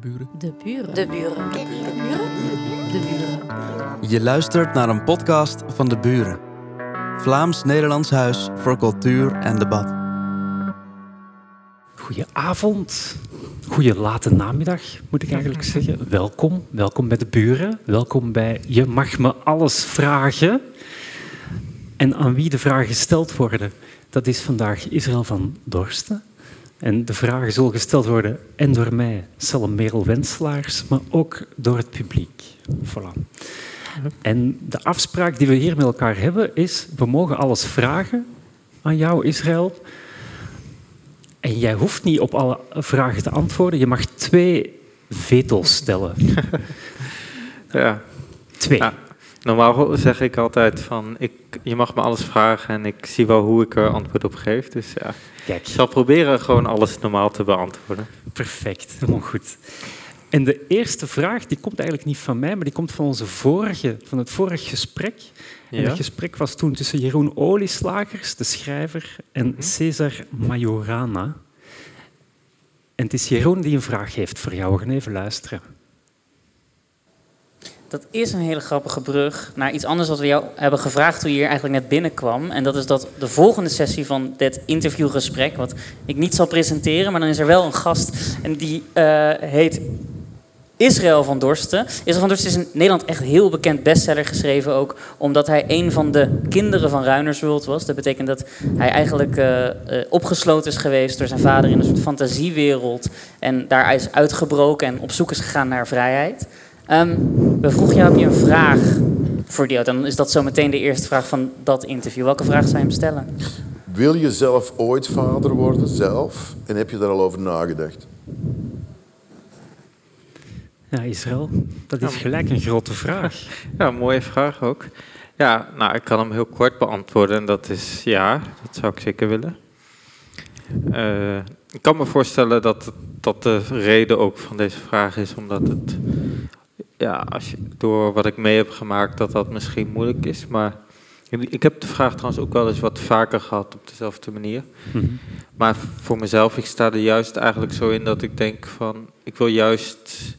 De buren. De buren. De buren. De buren. De buren. Je luistert naar een podcast van De Buren. Vlaams-Nederlands Huis voor Cultuur en Debat. Goedenavond. Goeie late namiddag, moet ik eigenlijk zeggen. Welkom. Welkom bij De Buren. Welkom bij Je mag me alles vragen. En aan wie de vragen gesteld worden, dat is vandaag Israël van Dorsten. En de vragen zullen gesteld worden en door mij, Salem Merel Wenselaars, maar ook door het publiek. Voilà. En de afspraak die we hier met elkaar hebben is, we mogen alles vragen aan jou, Israël. En jij hoeft niet op alle vragen te antwoorden. Je mag twee veto's stellen. Ja. Twee. Ja. Normaal zeg ik altijd van, ik, je mag me alles vragen en ik zie wel hoe ik er antwoord op geef. Dus ja, Kijk, ik zal proberen gewoon alles normaal te beantwoorden. perfect. Helemaal goed. En de eerste vraag, die komt eigenlijk niet van mij, maar die komt van, onze vorige, van het vorige gesprek. En Ja? het gesprek was toen tussen Jeroen Olieslagers, de schrijver, en Cesar Majorana. En het is Jeroen die een vraag heeft voor jou. We gaan even luisteren. Dat is een hele grappige brug naar iets anders wat we jou hebben gevraagd toen je hier eigenlijk net binnenkwam. En dat is dat de volgende sessie van dit interviewgesprek, wat ik niet zal presenteren, maar dan is er wel een gast en die eh, heet Israël van Dorsten. Israël van Dorsten is in Nederland echt heel bekend bestseller geschreven ook, omdat hij een van de kinderen van Ruinersworld was. Dat betekent dat hij eigenlijk eh, eh, opgesloten is geweest door zijn vader in een soort fantasiewereld en daar is uitgebroken en op zoek is gegaan naar vrijheid. Ehm, we vroegen jou, heb je een vraag voor die Dan is dat zo meteen de eerste vraag van dat interview. Welke vraag zou je hem stellen? Wil je zelf ooit vader worden, zelf? En heb je daar al over nagedacht? Ja, Israël, dat is gelijk een grote vraag. Ja, mooie vraag ook. Ja, nou, ik kan hem heel kort beantwoorden en dat is ja, dat zou ik zeker willen. Eh, ik kan me voorstellen dat, dat de reden ook van deze vraag is omdat het, ja, als je, door wat ik mee heb gemaakt, dat dat misschien moeilijk is. Maar ik- heb de vraag trouwens ook wel eens wat vaker gehad op dezelfde manier. Mhm. Maar voor mezelf, ik sta er juist eigenlijk zo in dat ik denk van, ik wil juist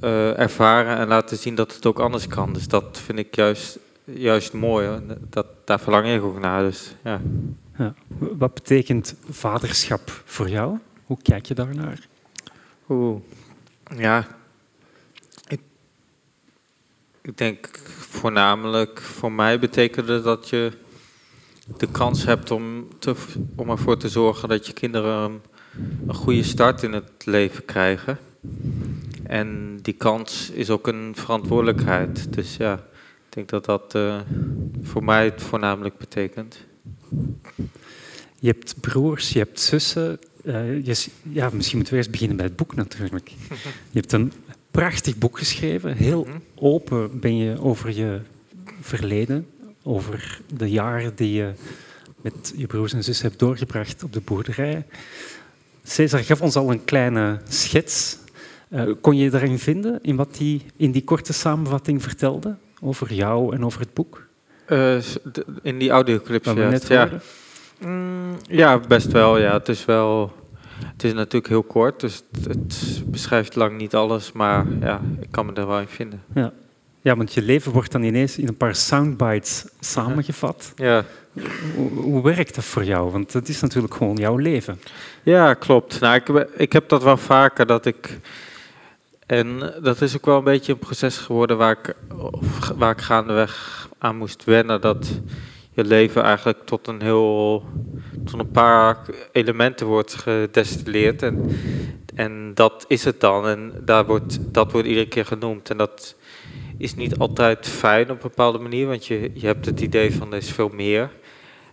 eh, ervaren en laten zien dat het ook anders kan. Dus dat vind ik juist, juist mooi. hoor. Dat, daar verlang ik ook naar. Dus, ja. Ja. Wat betekent vaderschap voor jou? Hoe kijk je daarnaar? Oeh. Ja. Ik, denk voornamelijk voor mij betekende dat je de kans hebt om, te, om ervoor te zorgen dat je kinderen een, goede start in het leven krijgen. En die kans is ook een verantwoordelijkheid. Dus ja, ik denk dat dat eh, voor mij het voornamelijk betekent. Je hebt broers, je hebt zussen. eh, je, ja, misschien moeten we eerst beginnen bij het boek natuurlijk. Je hebt een prachtig boek geschreven. Heel open ben je over je verleden, over de jaren die je met je broers en zussen hebt doorgebracht op de boerderij. Cesar gaf ons al een kleine schets. Eh, kon je je daarin vinden, in wat hij in die korte samenvatting vertelde over jou en over het boek? Eh, in die audioclips, ja. net ja. hoorden? Mm, ja, best wel. Ja. Het is wel. Het is natuurlijk heel kort, dus het, het beschrijft lang niet alles, maar ja, ik kan me er wel in vinden. Ja. ja, want je leven wordt dan ineens in een paar soundbites samengevat. Ja, Hoe, hoe werkt dat voor jou? Want het is natuurlijk gewoon jouw leven. ja klopt. Nou, ik, heb- ik heb dat wel vaker dat ik. En dat is ook wel een beetje een proces geworden waar ik, waar ik gaandeweg aan moest wennen. Dat je leven eigenlijk tot een heel. Tot een paar elementen wordt gedestilleerd. En, en dat is het dan. En daar wordt, dat wordt iedere keer genoemd. En dat is niet altijd fijn op een bepaalde manier, want je, je hebt het idee van er is veel meer.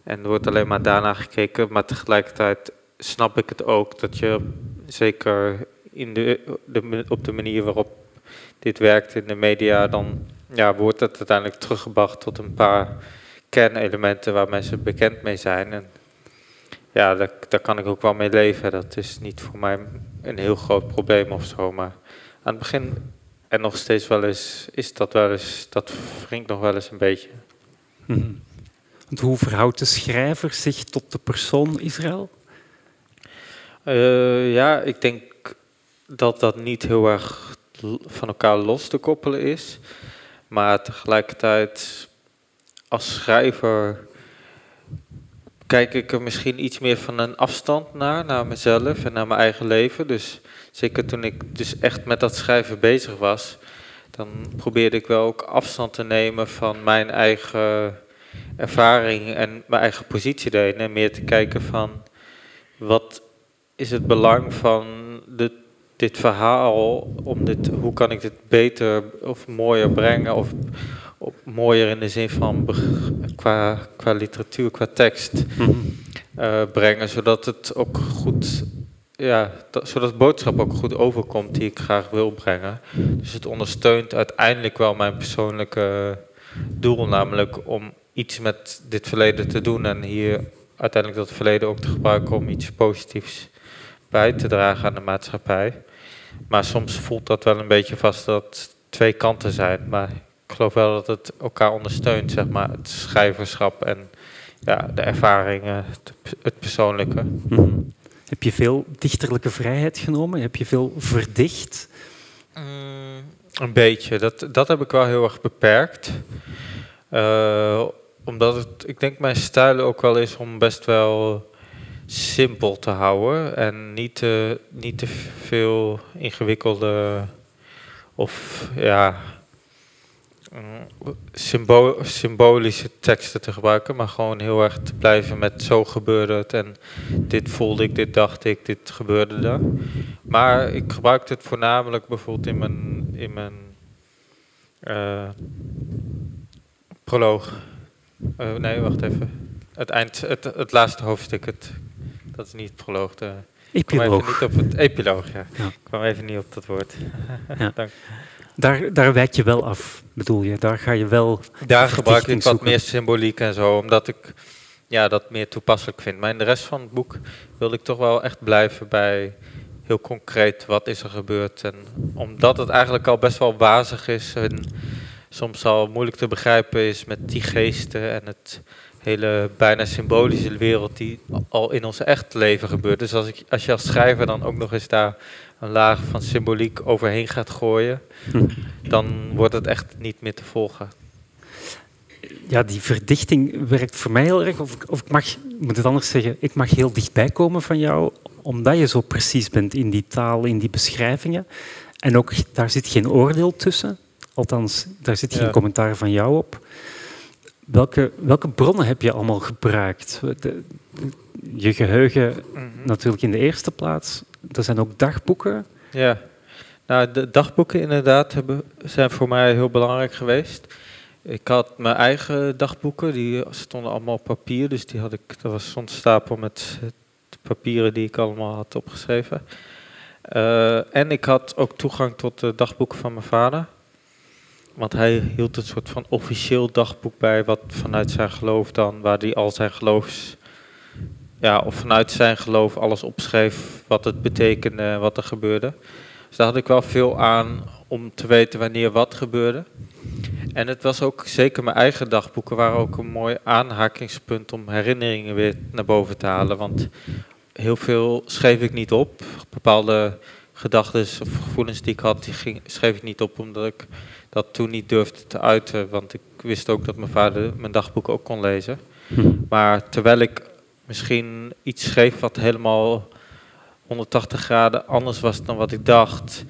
En er wordt alleen maar daarna gekeken, maar tegelijkertijd snap ik het ook dat je zeker in de, de, op de manier waarop dit werkt in de media, dan ja, wordt het uiteindelijk teruggebracht tot een paar kernelementen waar mensen bekend mee zijn. En ja, daar, daar kan ik ook wel mee leven. Dat is niet voor mij een heel groot probleem of zo. Maar aan het begin en nog steeds wel eens is dat wel eens, dat wringt nog wel eens een beetje. Mhm. Want hoe verhoudt de schrijver zich tot de persoon Israël? Eh, ja, ik denk dat dat niet heel erg van elkaar los te koppelen is. Maar tegelijkertijd als schrijver kijk ik er misschien iets meer van een afstand naar, naar mezelf en naar mijn eigen leven. Dus zeker toen ik dus echt met dat schrijven bezig was, dan probeerde ik wel ook afstand te nemen van mijn eigen ervaring en mijn eigen positie daarin. En meer te kijken van wat is het belang van dit, dit verhaal, om dit, hoe kan ik dit beter of mooier brengen, of, of mooier in de zin van qua, qua literatuur, qua tekst eh, brengen, zodat het ook goed, ja, dat- zodat de boodschap ook goed overkomt die ik graag wil brengen. Dus het ondersteunt uiteindelijk wel mijn persoonlijke doel, namelijk om iets met dit verleden te doen en hier uiteindelijk dat verleden ook te gebruiken om iets positiefs bij te dragen aan de maatschappij. Maar soms voelt dat wel een beetje vast dat twee kanten zijn. Maar geloof wel dat het elkaar ondersteunt, zeg maar, het schrijverschap en ja, de ervaringen, het, persoonlijke. Mhm. Heb je veel dichterlijke vrijheid genomen? Heb je veel verdicht? Mm, een beetje. Dat, dat heb ik wel heel erg beperkt. Eh, omdat het, ik denk mijn stijl ook wel is om best wel simpel te houden. En niet te, niet te veel ingewikkelde of ja, symbo- symbolische teksten te gebruiken. Maar gewoon heel erg te blijven met zo gebeurde het. En dit voelde ik, dit dacht ik, dit gebeurde er. Maar ik gebruik het voornamelijk bijvoorbeeld in mijn, in mijn eh, proloog. Eh, nee, wacht even. Het, eind, het, het laatste hoofdstuk, het, dat is niet het proloog. De, ik kwam even Epiloog. niet op het epiloog, ja. Ja. Ik kwam even niet op dat woord. Ja. Dank. Daar, daar wijk je wel af, bedoel je? Daar ga je wel... Daar gebruik ik wat meer symboliek en zo, omdat ik ja, dat meer toepasselijk vind. Maar in de rest van het boek wilde ik toch wel echt blijven bij heel concreet wat is er gebeurd. En omdat het eigenlijk al best wel wazig is en soms al moeilijk te begrijpen is met die geesten en het hele bijna symbolische wereld die al in ons echt leven gebeurt. Dus als, ik, als je als schrijver dan ook nog eens daar een laag van symboliek overheen gaat gooien, Hm. dan wordt het echt niet meer te volgen. Ja, die verdichting werkt voor mij heel erg. Of, ik- of ik mag, ik moet het anders zeggen, ik mag heel dichtbij komen van jou, omdat je zo precies bent in die taal, in die beschrijvingen. En ook, daar zit geen oordeel tussen. Althans, daar zit geen commentaar van jou op. Welke, welke bronnen heb je allemaal gebruikt? De- je geheugen natuurlijk in de eerste plaats. Er zijn ook dagboeken. Ja, nou, de dagboeken inderdaad hebben, zijn voor mij heel belangrijk geweest. Ik had mijn eigen dagboeken, die stonden allemaal op papier. Dus die had ik, dat was zo'n stapel met papieren die ik allemaal had opgeschreven. Eh, en ik had ook toegang tot de dagboeken van mijn vader. Want hij hield een soort van officieel dagboek bij, wat vanuit zijn geloof dan, waar hij al zijn geloofs, ja, of vanuit zijn geloof alles opschreef, wat het betekende en wat er gebeurde. Dus daar had ik wel veel aan om te weten wanneer wat gebeurde. En het was ook, zeker mijn eigen dagboeken, waren ook een mooi aanhakingspunt om herinneringen weer naar boven te halen. Want heel veel schreef ik niet op. Bepaalde gedachten of gevoelens die ik had, die ging, schreef ik niet op omdat ik dat toen niet durfde te uiten. Want ik wist ook dat mijn vader mijn dagboek ook kon lezen. Maar terwijl ik misschien iets schreef wat helemaal 180 graden anders was dan wat ik dacht,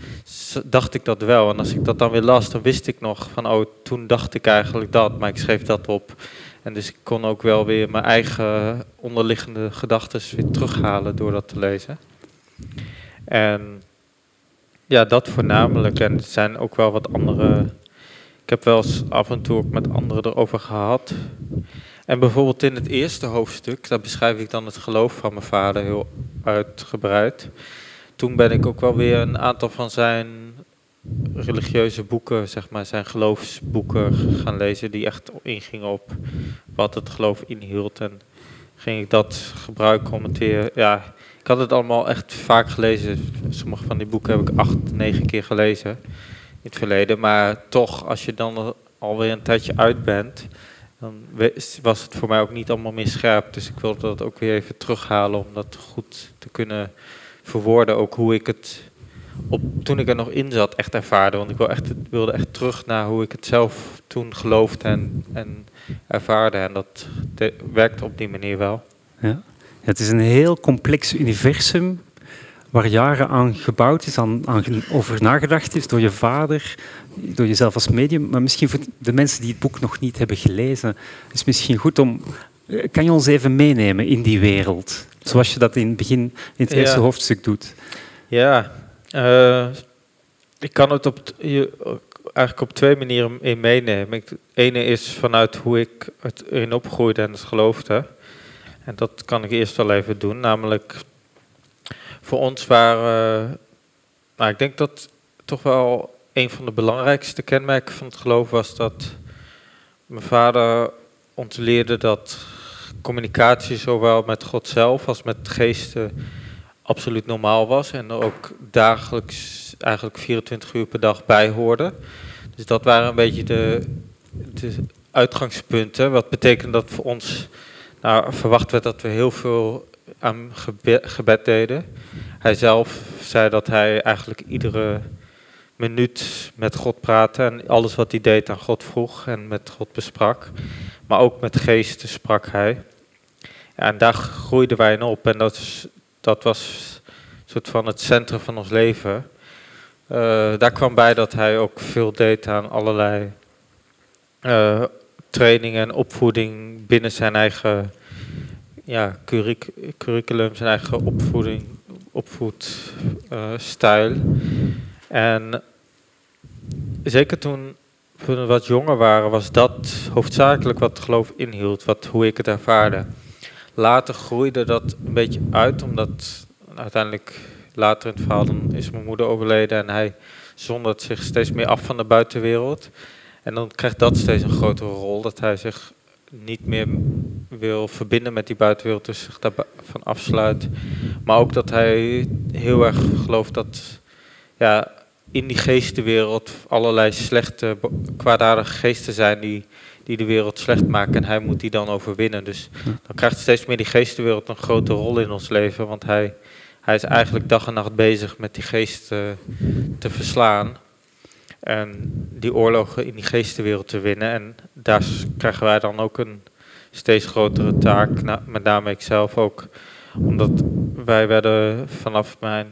dacht ik dat wel. En als ik dat dan weer las, dan wist ik nog van, oh, toen dacht ik eigenlijk dat, maar ik schreef dat op. En dus ik kon ook wel weer mijn eigen onderliggende gedachten weer terughalen door dat te lezen. En ja, dat voornamelijk. En er zijn ook wel wat andere. Ik heb wel eens af en toe ook met anderen erover gehad. En bijvoorbeeld in het eerste hoofdstuk, daar beschrijf ik dan het geloof van mijn vader heel uitgebreid. Toen ben ik ook wel weer een aantal van zijn religieuze boeken, zeg maar, zijn geloofsboeken gaan lezen, die echt ingingen op wat het geloof inhield. En ging ik dat gebruiken om het ja, ik had het allemaal echt vaak gelezen. Sommige van die boeken heb ik acht, negen keer gelezen in het verleden. Maar toch, als je dan alweer een tijdje uit bent, dan was het voor mij ook niet allemaal meer scherp. Dus ik wilde dat ook weer even terughalen om dat goed te kunnen verwoorden. Ook hoe ik het op, toen ik er nog in zat echt ervaarde. Want ik wil echt, wilde echt terug naar hoe ik het zelf toen geloofde en, en ervaarde. En dat werkte op die manier wel. Ja. Het is een heel complex universum waar jaren aan gebouwd is, aan, aan over nagedacht is door je vader, door jezelf als medium. Maar misschien voor de mensen die het boek nog niet hebben gelezen, is misschien goed om. eh, Kan je ons even meenemen in die wereld? Zoals je dat in het begin, in het Ja. eerste hoofdstuk doet. Ja, eh, ik kan het op, eigenlijk op twee manieren in meenemen. Het ene is vanuit hoe ik het erin opgroeide en het geloofde. En dat kan ik eerst wel even doen. Namelijk, voor ons waren, nou, ik denk dat toch wel een van de belangrijkste kenmerken van het geloof was dat mijn vader ons leerde dat communicatie zowel met God zelf als met geesten absoluut normaal was en er ook dagelijks eigenlijk 24 uur per dag bij hoorde. Dus dat waren een beetje de, de uitgangspunten. Wat betekent dat voor ons nou, verwacht werd dat we heel veel aan gebe- gebed deden. Hij zelf zei dat hij eigenlijk iedere minuut met God praatte en alles wat hij deed aan God vroeg en met God besprak. Maar ook met geesten sprak hij. En daar groeiden wij in op en dat, dat was een soort van het centrum van ons leven. Eh, daar kwam bij dat hij ook veel deed aan allerlei eh, trainingen en opvoeding binnen zijn eigen ja, curric- curriculum, zijn eigen opvoeding, opvoedstijl. en zeker toen we wat jonger waren, was dat hoofdzakelijk wat geloof inhield, wat, hoe ik het ervaarde. Later groeide dat een beetje uit, omdat uiteindelijk later in het verhaal dan is mijn moeder overleden en hij zondert zich steeds meer af van de buitenwereld. En dan krijgt dat steeds een grotere rol, dat hij zich niet meer wil verbinden met die buitenwereld, dus zich daarvan afsluit. Maar ook dat hij heel erg gelooft dat ja, in die geestenwereld allerlei slechte, kwaadaardige geesten zijn die, die de wereld slecht maken. En hij moet die dan overwinnen. Dus dan krijgt steeds meer die geestenwereld een grote rol in ons leven. Want hij, hij is eigenlijk dag en nacht bezig met die geesten te verslaan. En die oorlogen in die geestenwereld te winnen. En daar krijgen wij dan ook een steeds grotere taak. Met name ik zelf ook. Omdat wij werden vanaf mijn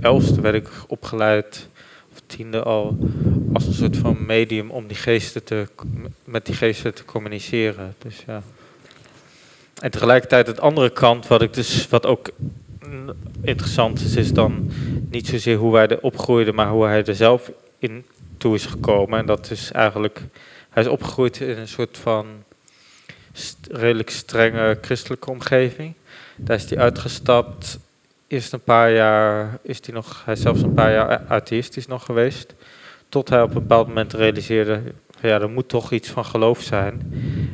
elfste werd ik opgeleid, of tiende al, als een soort van medium om die geesten te, met die geesten te communiceren. Dus ja. En tegelijkertijd het andere kant, wat ik dus, wat ook interessant is, is dan niet zozeer hoe wij er opgroeiden, maar hoe hij er zelf in toe is gekomen. En dat is eigenlijk, hij is opgegroeid in een soort van redelijk strenge christelijke omgeving. Daar is hij uitgestapt. Eerst een paar jaar is hij nog, hij is zelfs een paar jaar atheïstisch nog geweest. Tot hij op een bepaald moment realiseerde, ja, er moet toch iets van geloof zijn.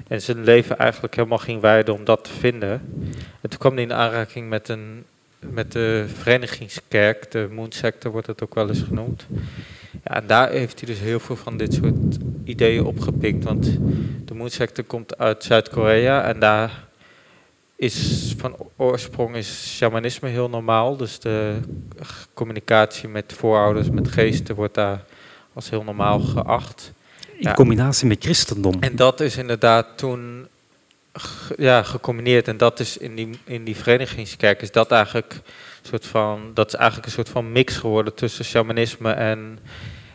En zijn leven eigenlijk helemaal ging wijden om dat te vinden. En toen kwam hij in aanraking met, een, met de verenigingskerk, de Moonsector wordt het ook wel eens genoemd. Ja, en daar heeft hij dus heel veel van dit soort ideeën opgepikt. Want de Moonsector komt uit Zuid-Korea en daar is van oorsprong is shamanisme heel normaal. Dus de communicatie met voorouders, met geesten wordt daar als heel normaal geacht. In Ja. combinatie met christendom. En dat is inderdaad toen ja, gecombineerd. En dat is in die, in die verenigingskerk is dat eigenlijk soort van, dat is eigenlijk een soort van mix geworden tussen shamanisme en,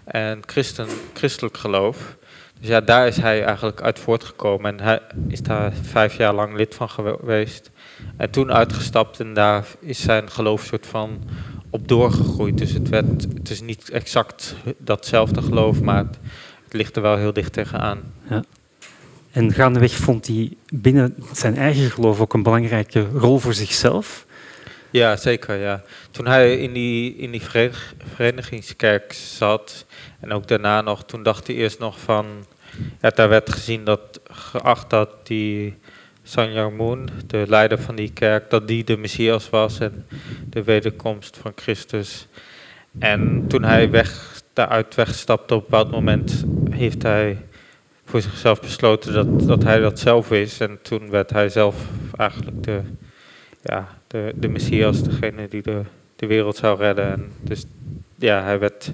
en christen, christelijk geloof. Dus ja, daar is hij eigenlijk uit voortgekomen. En hij is daar vijf jaar lang lid van geweest. En toen uitgestapt en daar is zijn geloof soort van op doorgegroeid. Dus het, werd, het is niet exact datzelfde geloof, maar het, ligt er wel heel dicht tegenaan. En gaandeweg vond hij binnen zijn eigen geloof ook een belangrijke rol voor zichzelf. Ja, zeker. Ja. Toen hij in die, in die verenig- verenigingskerk zat en ook daarna nog, toen dacht hij eerst nog van, ja, daar werd gezien dat, geacht dat die Sanyang Moon, de leider van die kerk, dat die de Messias was en de wederkomst van Christus. En toen hij weg, daaruit wegstapte op een bepaald moment, heeft hij voor zichzelf besloten dat, dat hij dat zelf is. En toen werd hij zelf eigenlijk de, ja, de, de Messias, degene die de, de wereld zou redden. En dus ja, hij werd.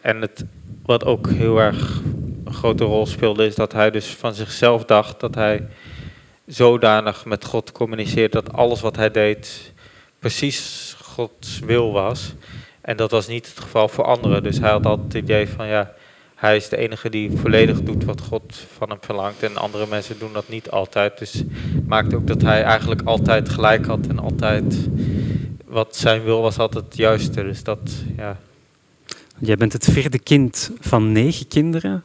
En het, wat ook heel erg een grote rol speelde, is dat hij dus van zichzelf dacht dat hij zodanig met God communiceert dat alles wat hij deed precies Gods wil was. En dat was niet het geval voor anderen. Dus hij had altijd het idee van ja, hij is de enige die volledig doet wat God van hem verlangt. En andere mensen doen dat niet altijd. Dus het maakte ook dat hij eigenlijk altijd gelijk had en altijd wat zijn wil was altijd het juiste. Dus dat, ja. Jij bent het vierde kind van negen kinderen.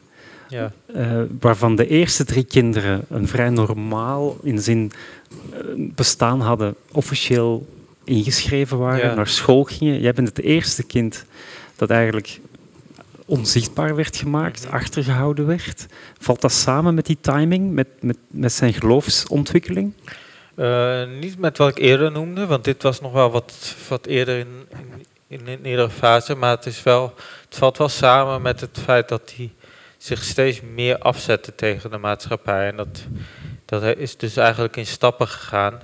Ja. Uh, waarvan de eerste drie kinderen een vrij normaal in zin uh, bestaan hadden, officieel ingeschreven waren, Ja. naar school gingen. Jij bent het eerste kind dat eigenlijk onzichtbaar werd gemaakt, achtergehouden werd. Valt dat samen met die timing, met, met, met zijn geloofsontwikkeling? Eh, niet met wat ik eerder noemde, want dit was nog wel wat, wat eerder in, in, in eerdere fase. Maar het, is wel, het valt wel samen met het feit dat hij zich steeds meer afzette tegen de maatschappij. En dat, dat is dus eigenlijk in stappen gegaan.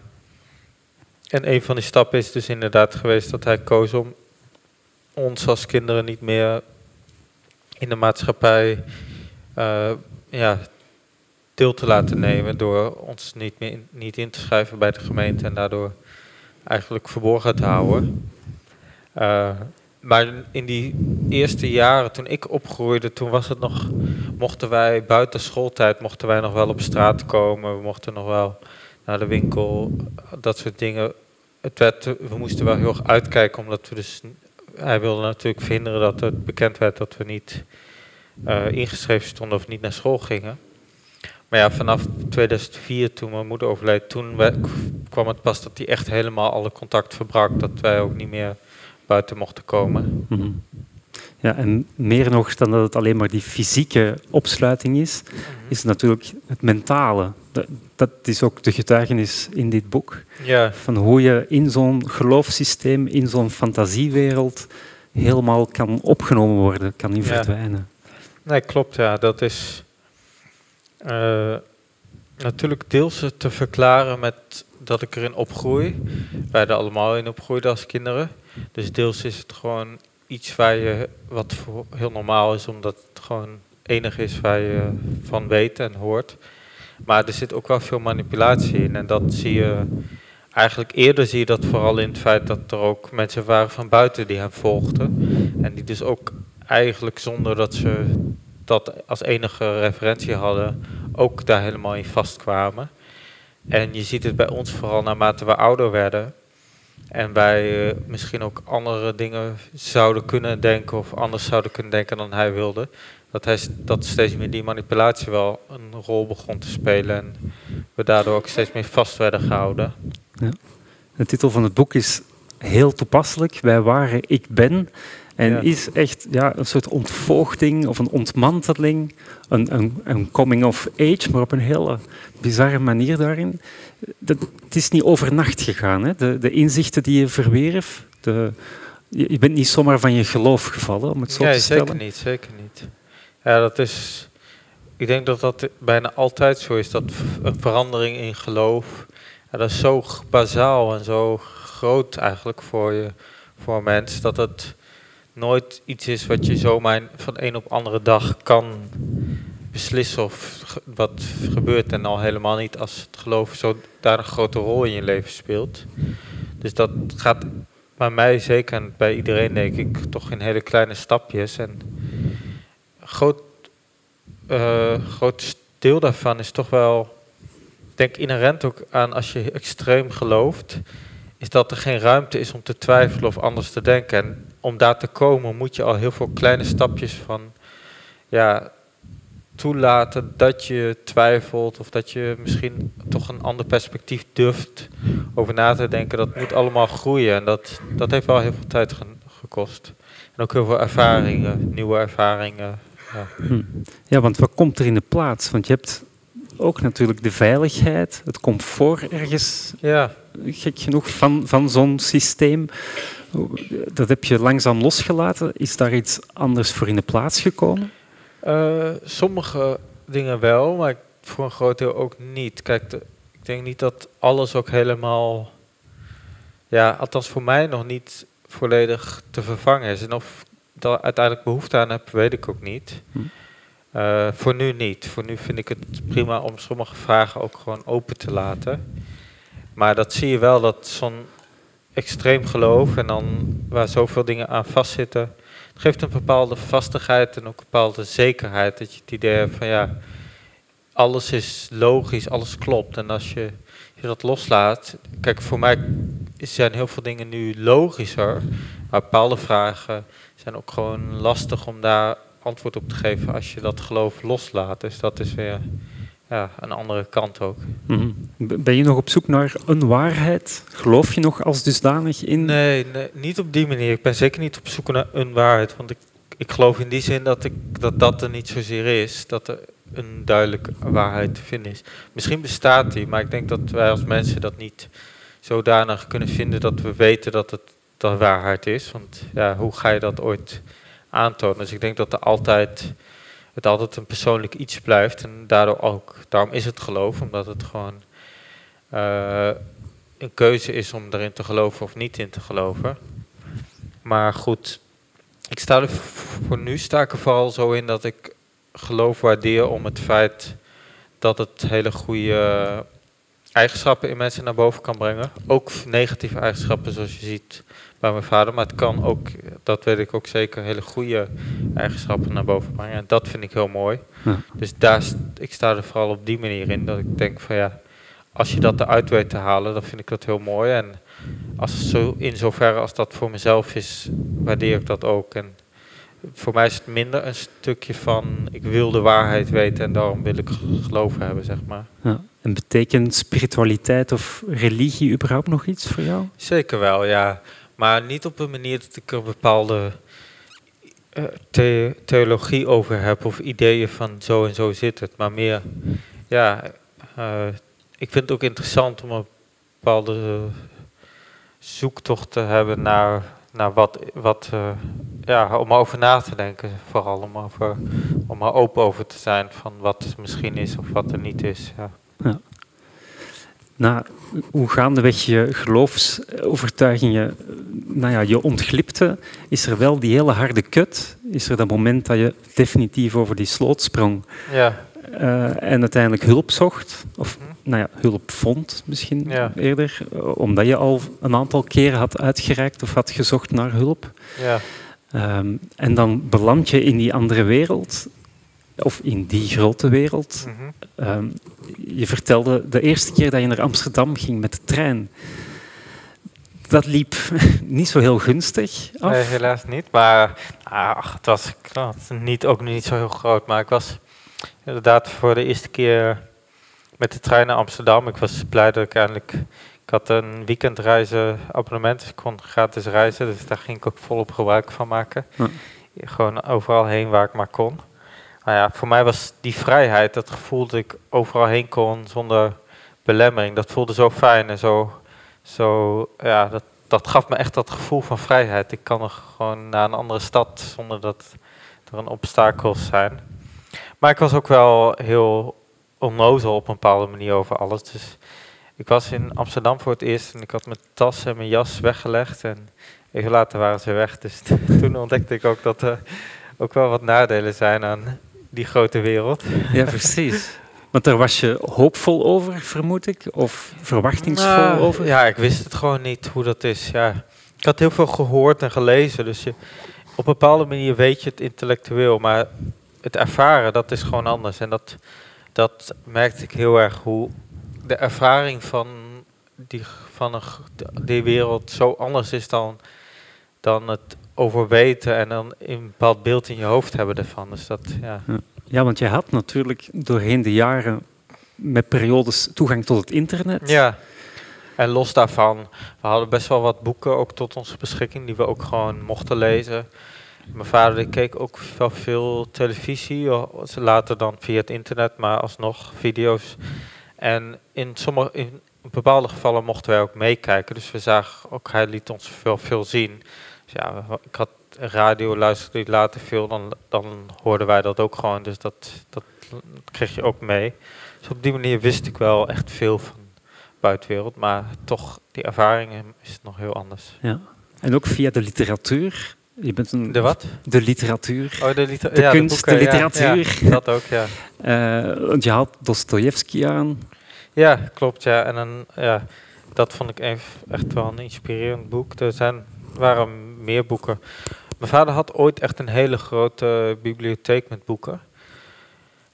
En een van die stappen is dus inderdaad geweest dat hij koos om ons als kinderen niet meer in de maatschappij eh, ja, deel te laten nemen door ons niet, meer in, niet in te schrijven bij de gemeente en daardoor eigenlijk verborgen te houden. Uh, maar in die eerste jaren, toen ik opgroeide, toen was het nog, mochten wij buiten schooltijd, mochten wij nog wel op straat komen, we mochten nog wel naar de winkel, dat soort dingen. Het werd, we moesten wel heel erg uitkijken, omdat we dus, hij wilde natuurlijk verhinderen dat het bekend werd dat we niet uh, ingeschreven stonden of niet naar school gingen. Maar ja, vanaf 2004, toen mijn moeder overleed, toen kwam het pas dat hij echt helemaal alle contact verbrak. Dat wij ook niet meer buiten mochten komen. Mm -hmm. Ja, en meer nog dan dat het alleen maar die fysieke opsluiting is, mm -hmm. is natuurlijk het mentale. Dat, dat, is ook de getuigenis in dit boek. Ja. Van hoe je in zo'n geloofssysteem, in zo'n fantasiewereld, helemaal kan opgenomen worden, kan in Ja. verdwijnen. Nee, klopt, ja. Dat is uh, natuurlijk deels te verklaren met dat ik erin opgroei. Wij er allemaal in opgroeiden als kinderen. Dus deels is het gewoon iets waar je, wat voor heel normaal is, omdat het gewoon enig is waar je van weet en hoort. Maar er zit ook wel veel manipulatie in. En dat zie je eigenlijk eerder zie je dat vooral in het feit dat er ook mensen waren van buiten die hem volgden. En die dus ook eigenlijk zonder dat ze dat als enige referentie hadden, ook daar helemaal in vastkwamen. En je ziet het bij ons vooral naarmate we ouder werden. En wij uh, misschien ook andere dingen zouden kunnen denken of anders zouden kunnen denken dan hij wilde. Dat, hij, dat steeds meer die manipulatie wel een rol begon te spelen. En we daardoor ook steeds meer vast werden gehouden. Ja. De titel van het boek is heel toepasselijk. Wij waren ik ben. En Ja. is echt ja, een soort ontvoogding of een ontmanteling, een, een, een coming of age, maar op een hele bizarre manier daarin. Dat, het is niet overnacht gegaan, hè? De, de inzichten die je verwierf. De, je, je bent niet zomaar van je geloof gevallen, om het zo nee, te stellen. zeker niet, zeker niet. Ja, dat is. Ik denk dat dat bijna altijd zo is. Dat een verandering in geloof. Ja, dat is zo bazaal en zo groot eigenlijk voor je, voor mens. Dat het nooit iets is wat je zomaar van een op andere dag kan beslissen of wat gebeurt. En al helemaal niet als het geloof zo daar een grote rol in je leven speelt. Dus dat gaat bij mij zeker en bij iedereen denk ik toch in hele kleine stapjes. En groot, eh, groot deel daarvan is toch wel, denk inherent ook aan als je extreem gelooft, is dat er geen ruimte is om te twijfelen of anders te denken. En om daar te komen moet je al heel veel kleine stapjes van ja, toelaten dat je twijfelt of dat je misschien toch een ander perspectief durft over na te denken. Dat moet allemaal groeien en dat, dat heeft wel heel veel tijd ge- gekost. En ook heel veel ervaringen, nieuwe ervaringen. Ja. Hm. Ja, want wat komt er in de plaats? Want je hebt ook natuurlijk de veiligheid, het comfort ergens ja, gek genoeg, van, van zo'n systeem. Dat heb je langzaam losgelaten. Is daar iets anders voor in de plaats gekomen? Eh, sommige dingen wel, maar voor een groot deel ook niet. Kijk, de- ik denk niet dat alles ook helemaal, ja, althans voor mij nog niet volledig te vervangen is. En of daar uiteindelijk behoefte aan heb, weet ik ook niet. Hm. Eh, voor nu niet. Voor nu vind ik het prima om sommige vragen ook gewoon open te laten. Maar dat zie je wel, dat zo'n extreem geloof en dan waar zoveel dingen aan vastzitten, het geeft een bepaalde vastigheid en ook een bepaalde zekerheid. Dat je het idee hebt van ja, alles is logisch, alles klopt. En als je, je dat loslaat, kijk, voor mij zijn heel veel dingen nu logischer, maar bepaalde vragen zijn ook gewoon lastig om daar antwoord op te geven als je dat geloof loslaat. Dus dat is weer ja, een andere kant ook. Mhm. Ben je nog op zoek naar een waarheid? Geloof je nog als dusdanig in? Nee, nee, niet op die manier. Ik ben zeker niet op zoek naar een waarheid. Want ik, ik geloof in die zin dat, ik, dat dat er niet zozeer is. Dat er een duidelijke waarheid te vinden is. Misschien bestaat die, maar ik denk dat wij als mensen dat niet zodanig kunnen vinden dat we weten dat het waarheid is. Want ja, hoe ga je dat ooit aantonen? Dus ik denk dat er altijd, het altijd een persoonlijk iets blijft. En daardoor ook, daarom is het geloof, omdat het gewoon eh, een keuze is om erin te geloven of niet in te geloven. Maar goed, ik sta er voor nu sta ik er vooral zo in dat ik geloof waardeer om het feit dat het hele goede eigenschappen in mensen naar boven kan brengen. Ook negatieve eigenschappen zoals je ziet mijn vader. Maar het kan ook, dat weet ik ook zeker, hele goede eigenschappen naar boven brengen. En dat vind ik heel mooi. Ja. Dus daar, ik sta er vooral op die manier in. Dat ik denk van ja, als je dat eruit weet te halen, dan vind ik dat heel mooi. En als zo, in zoverre als dat voor mezelf is, waardeer ik dat ook. En voor mij is het minder een stukje van ik wil de waarheid weten en daarom wil ik geloven hebben, zeg maar. Ja. En betekent spiritualiteit of religie überhaupt nog iets voor jou? Zeker wel, ja. Maar niet op een manier dat ik er bepaalde eh, the- theologie over heb of ideeën van zo en zo zit het. Maar meer, ja, eh, ik vind het ook interessant om een bepaalde zoektocht te hebben naar, naar wat, wat eh, ja, om over na te denken. Vooral om, over, om er open over te zijn van wat er misschien is of wat er niet is. Ja. Na hoe gaandeweg je geloofsovertuigingen eh, nou ja, je ontglipte, is er wel die hele harde kut. Is er dat moment dat je definitief over die sloot sprong Ja, eh, en uiteindelijk hulp zocht. Of Mhm. nou ja, hulp vond misschien Ja. eerder. eh, Omdat je al een aantal keren had uitgereikt of had gezocht naar hulp. ja. Ehm, en dan beland je in die andere wereld. Of in die grote wereld. mhm. Ehm, je vertelde de eerste keer dat je naar Amsterdam ging met de trein. Dat liep niet zo heel gunstig af. Nee, helaas niet. Maar ah, ach, het was niet, ook niet zo heel groot. Maar ik was inderdaad voor de eerste keer met de trein naar Amsterdam. Ik was blij dat ik eindelijk... Ik had een weekendreizen abonnement, dus ik kon gratis reizen. Dus daar ging ik ook volop gebruik van maken. Gewoon overal heen waar ik maar kon. Nou ja, voor mij was die vrijheid, dat gevoel dat ik overal heen kon zonder belemmering. Dat voelde zo fijn en zo... zo ja, dat, dat gaf me echt dat gevoel van vrijheid. Ik kan nog gewoon naar een andere stad zonder dat er een obstakels zijn. Maar ik was ook wel heel onnozel op een bepaalde manier over alles. Dus ik was in Amsterdam voor het eerst en ik had mijn tas en mijn jas weggelegd. En even later waren ze weg. Dus toen ontdekte ik ook dat er ook wel wat nadelen zijn aan die grote wereld. Ja, precies. Want daar was je hoopvol over, vermoed ik? Of verwachtingsvol Nou, over? Ja, ik wist het gewoon niet hoe dat is. Ja. Ik had heel veel gehoord en gelezen, dus je, op een bepaalde manier weet je het intellectueel, maar het ervaren, dat is gewoon anders. En dat, dat merkte ik heel erg, hoe de ervaring van die, van een, die wereld zo anders is dan, dan het overweten en dan een bepaald beeld in je hoofd hebben ervan. Dus dat, ja. Ja, want je had natuurlijk doorheen de jaren met periodes toegang tot het internet. Ja. En los daarvan, we hadden best wel wat boeken ook tot onze beschikking die we ook gewoon mochten lezen. Mijn vader keek ook wel veel televisie, later dan via het internet, maar alsnog video's. En in sommige, in bepaalde gevallen mochten wij ook meekijken, dus we zagen ook, hij liet ons veel, veel zien. Ja, ik had radio, luisterde ik later veel, dan, dan hoorden wij dat ook gewoon, dus dat, dat kreeg je ook mee. Dus op die manier wist ik wel echt veel van buitenwereld, maar toch, die ervaringen is nog heel anders. Ja. En ook via de literatuur Je bent een, De wat? De literatuur. Oh, de, liter De ja, kunst, boeken, de literatuur. Ja, dat ook, ja. Eh, want je haalt Dostoevsky aan. Ja, klopt, ja. En dan, ja, dat vond ik even, echt wel een inspirerend boek. Er zijn, waren meer boeken. Mijn vader had ooit echt een hele grote bibliotheek met boeken.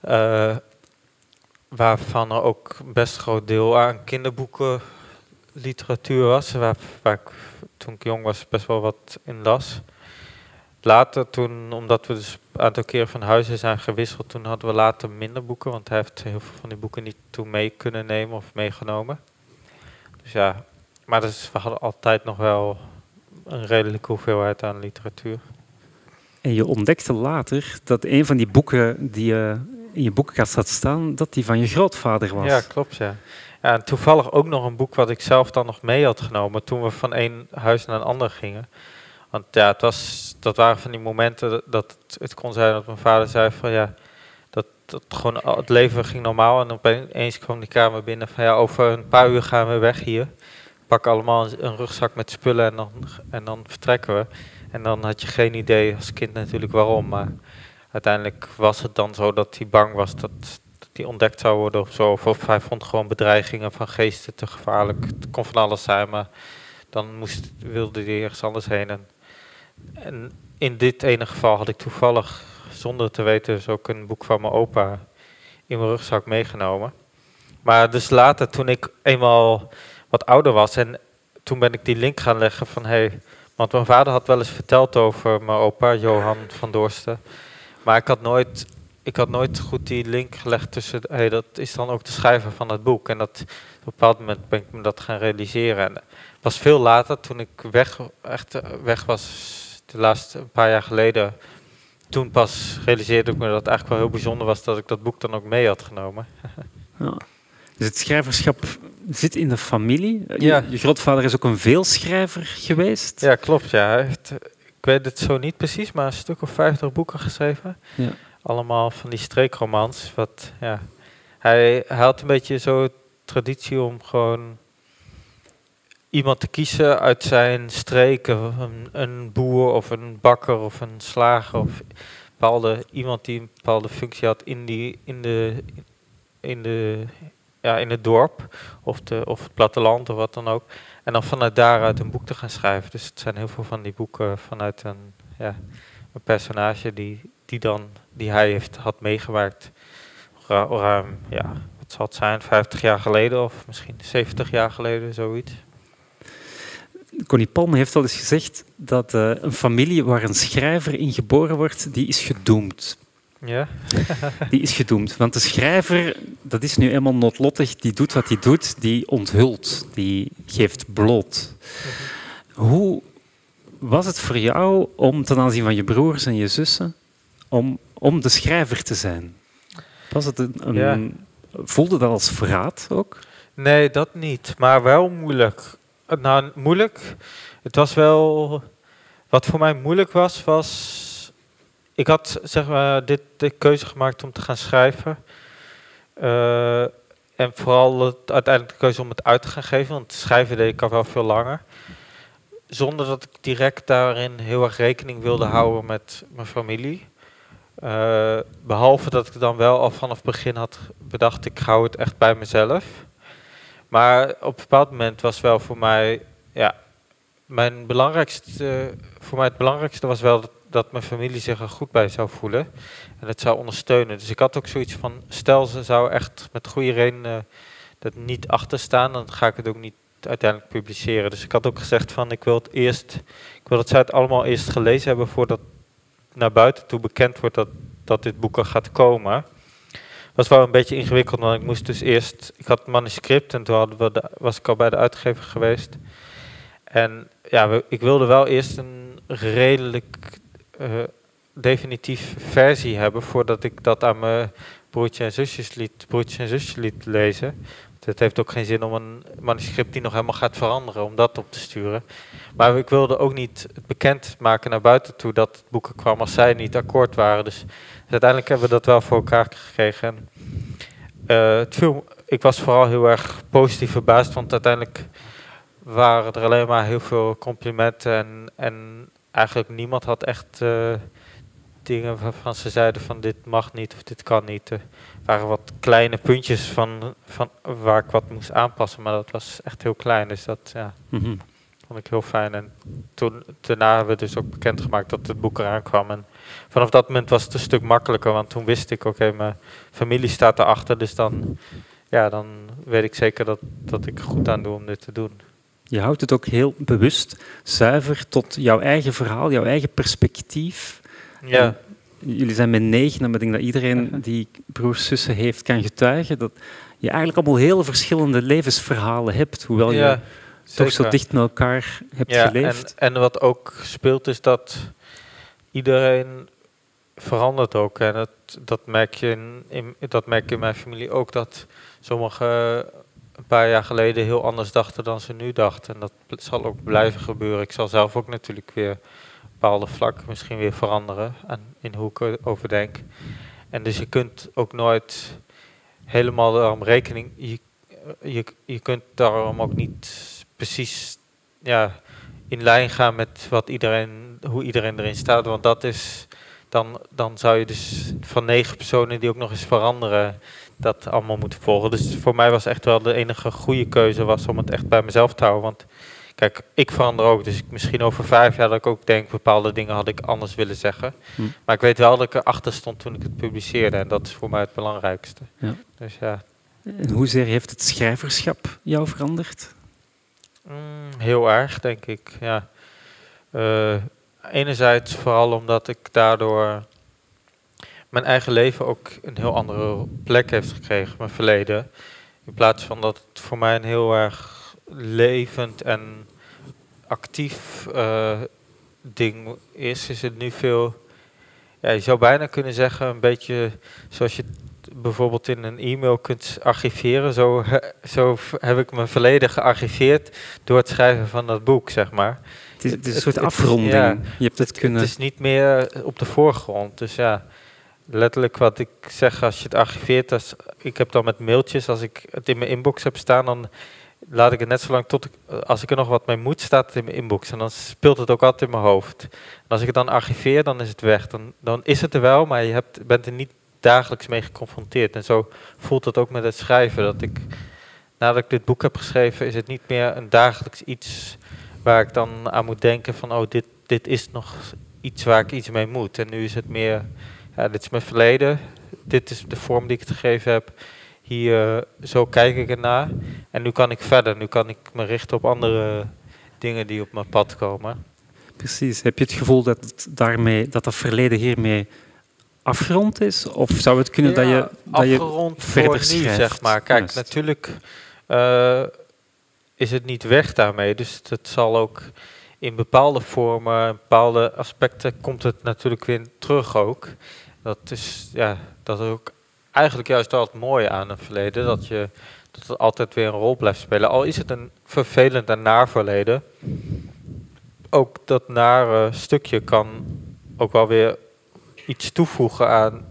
Eh, waarvan er ook best groot deel aan kinderboeken literatuur was. Waar, ik toen ik jong was best wel wat in las. Later toen, omdat we dus een aantal keren van huizen zijn gewisseld, toen hadden we later minder boeken. Want hij heeft heel veel van die boeken niet toen mee kunnen nemen of meegenomen. Dus ja, maar dus, we hadden altijd nog wel een redelijke hoeveelheid aan literatuur. En je ontdekte later dat een van die boeken die je in je boekenkast had staan, dat die van je grootvader was. Ja, klopt, ja. ja. En toevallig ook nog een boek wat ik zelf dan nog mee had genomen toen we van één huis naar een ander gingen. Want ja, het was, dat waren van die momenten dat, het, het kon zijn dat mijn vader zei van ja, dat, dat gewoon het leven ging normaal en opeens kwam die kamer binnen van ja, over een paar uur gaan we weg hier. Pak allemaal een, rugzak met spullen en dan, en dan vertrekken we. En dan had je geen idee als kind natuurlijk waarom, maar uiteindelijk was het dan zo dat hij bang was dat, dat hij ontdekt zou worden of zo. Of, hij vond gewoon bedreigingen van geesten te gevaarlijk. Het kon van alles zijn, maar dan moest, wilde hij ergens anders heen. En, en in dit ene geval had ik toevallig, zonder te weten, dus ook een boek van mijn opa in mijn rugzak meegenomen. Maar dus later, toen ik eenmaal wat ouder was en toen ben ik die link gaan leggen van hey, want mijn vader had wel eens verteld over mijn opa, Johan van Doorsten. Maar ik had nooit, ik had nooit goed die link gelegd tussen, hey, dat is dan ook de schrijver van het boek. En dat, op een bepaald moment ben ik me dat gaan realiseren. En het was veel later, toen ik weg, echt weg was, de laatste een paar jaar geleden. Toen pas realiseerde ik me dat het eigenlijk wel heel bijzonder was dat ik dat boek dan ook mee had genomen. Ja. Dus het schrijverschap zit in de familie. Je- Ja. Je, grootvader is ook een veelschrijver geweest. Ja, klopt. Ja. Hij heeft, ik weet het zo niet precies, maar een stuk of vijftig boeken geschreven. Ja. Allemaal van die streekromans. Wat, ja. hij, hij had een beetje zo traditie om gewoon iemand te kiezen uit zijn streken. Een, een boer of een bakker of een slager of bepaalde, iemand die een bepaalde functie had in, die, in, de, in, de, ja, in het dorp of, de, of het platteland of wat dan ook. En dan vanuit daaruit een boek te gaan schrijven. Dus het zijn heel veel van die boeken vanuit een, ja, een personage die, die, dan, die hij heeft, had meegewerkt. Ruim, ja, wat zal het zijn, 50 jaar geleden of misschien 70 jaar geleden, zoiets. Connie Palme heeft al eens gezegd dat eh, een familie waar een schrijver in geboren wordt, die is gedoemd. Ja, Die is gedoemd. Want de schrijver, dat is nu eenmaal noodlottig, die doet wat hij doet, die onthult, die geeft bloot. Hoe was het voor jou om ten aanzien van je broers en je zussen, om, om de schrijver te zijn? Was het een, een- Ja. Voelde dat als verraad ook? nee, dat niet, maar wel moeilijk. Eh, Nou, moeilijk. Het was wel. Wat voor mij moeilijk was, was. Ik had zeg maar dit, de keuze gemaakt om te gaan schrijven. Eh, en vooral het, uiteindelijk de keuze om het uit te gaan geven, want schrijven deed ik al wel veel langer. Zonder dat ik direct daarin heel erg rekening wilde houden met mijn familie. Eh, behalve dat ik dan wel al vanaf het begin had bedacht, ik hou het echt bij mezelf. Maar op een bepaald moment was wel voor mij, ja, mijn belangrijkste, voor mij het belangrijkste was wel dat, dat mijn familie zich er goed bij zou voelen en het zou ondersteunen. Dus ik had ook zoiets van, stel ze zou echt met goede reden dat niet achter staan, dan ga ik het ook niet uiteindelijk publiceren. Dus ik had ook gezegd van, ik wil het eerst, ik wil dat zij het allemaal eerst gelezen hebben voordat naar buiten toe bekend wordt dat, dat dit boek er gaat komen. Was wel een beetje ingewikkeld, want ik moest dus eerst, ik had het manuscript en toen hadden we was ik al bij de uitgever geweest. En ja, ik wilde wel eerst een redelijk definitief versie hebben voordat ik dat aan mijn broertje en zusjes liet, broertje en zusjes liet lezen. Het heeft ook geen zin om een manuscript die nog helemaal gaat veranderen, om dat op te sturen. Maar ik wilde ook niet bekend maken naar buiten toe dat het boeken kwam als zij niet akkoord waren. Dus, uiteindelijk hebben we dat wel voor elkaar gekregen. En, eh, het ik was vooral heel erg positief verbaasd, want uiteindelijk waren er alleen maar heel veel complimenten en, en eigenlijk niemand had echt eh, dingen waarvan ze zeiden van dit mag niet of dit kan niet. Er waren wat kleine puntjes van, van waar ik wat moest aanpassen, maar dat was echt heel klein. Dus dat ja, Mhm. vond ik heel fijn. En toen, daarna hebben we dus ook bekendgemaakt dat het boek eraan kwam. En vanaf dat moment was het een stuk makkelijker, want toen wist ik, oké, mijn familie staat erachter. Dus dan, ja, dan weet ik zeker dat, dat ik er goed aan doe om dit te doen. Je houdt het ook heel bewust zuiver tot jouw eigen verhaal, jouw eigen perspectief. Ja, Jullie zijn met negen, en ik denk dat iedereen die broers, zussen heeft, kan getuigen dat je eigenlijk allemaal heel verschillende levensverhalen hebt, hoewel je toch zo dicht met elkaar hebt ja, geleefd. En, en wat ook speelt is dat iedereen verandert ook. En dat, dat, merk je in, in, dat merk je in mijn familie ook. Dat sommigen een paar jaar geleden heel anders dachten dan ze nu dachten. En dat zal ook blijven gebeuren. Ik zal zelf ook natuurlijk weer bepaalde vlakken misschien weer veranderen. En in hoe ik erover denk. En dus je kunt ook nooit helemaal daarom rekening... Je, je, je kunt daarom ook niet precies... Ja, in lijn gaan met wat iedereen, hoe iedereen erin staat. Want dat is, dan, dan zou je dus van negen personen die ook nog eens veranderen, dat allemaal moeten volgen. Dus voor mij was echt wel de enige goede keuze was om het echt bij mezelf te houden. Want kijk, ik verander ook. Dus misschien over vijf jaar dat ik ook denk, bepaalde dingen had ik anders willen zeggen. Hm. Maar ik weet wel dat ik erachter stond toen ik het publiceerde. En dat is voor mij het belangrijkste. Ja. Dus ja, En hoezeer heeft het schrijverschap jou veranderd? Mm, heel erg, denk ik. Ja. Eh, enerzijds vooral omdat ik daardoor mijn eigen leven ook een heel andere plek heeft gekregen, mijn verleden. In plaats van dat het voor mij een heel erg levend en actief eh, ding is, is het nu veel, ja, je zou bijna kunnen zeggen, een beetje zoals je het bijvoorbeeld in een e-mail kunt archiveren. Zo, zo heb ik mijn verleden gearchiveerd door het schrijven van dat boek, zeg maar. Het is, het is een Het- soort het- afronding. ja, je hebt het Het kunnen... is niet meer op de voorgrond. Dus ja, letterlijk wat ik zeg als je het archiveert. Ik heb dan met mailtjes, als ik het in mijn inbox heb staan, dan laat ik het net zo lang tot ik, als ik er nog wat mee moet, staat het in mijn inbox. En dan speelt het ook altijd in mijn hoofd. En als ik het dan archiveer, dan is het weg. Dan, dan is het er wel, maar je hebt, bent er niet dagelijks mee geconfronteerd. En zo voelt het ook met het schrijven. Dat ik, nadat ik dit boek heb geschreven, is het niet meer een dagelijks iets waar ik dan aan moet denken van, oh, dit, dit is nog iets waar ik iets mee moet. En nu is het meer, ja, dit is mijn verleden, dit is de vorm die ik het gegeven heb. Hier, eh, zo kijk ik ernaar. En nu kan ik verder, nu kan ik me richten op andere dingen die op mijn pad komen. Precies. Heb je het gevoel dat het daarmee, dat dat verleden hiermee afgerond is? Of zou het kunnen dat je, dat je afgerond verder schrijft? zeg maar. Kijk, natuurlijk eh, is het niet weg daarmee. Dus het zal ook in bepaalde vormen, bepaalde aspecten, komt het natuurlijk weer terug ook. Dat is, ja, dat ook eigenlijk juist wel het mooie aan een verleden. Dat, je, dat het altijd weer een rol blijft spelen. Al is het een vervelend en naar verleden. Ook dat nare stukje kan ook wel weer iets toevoegen aan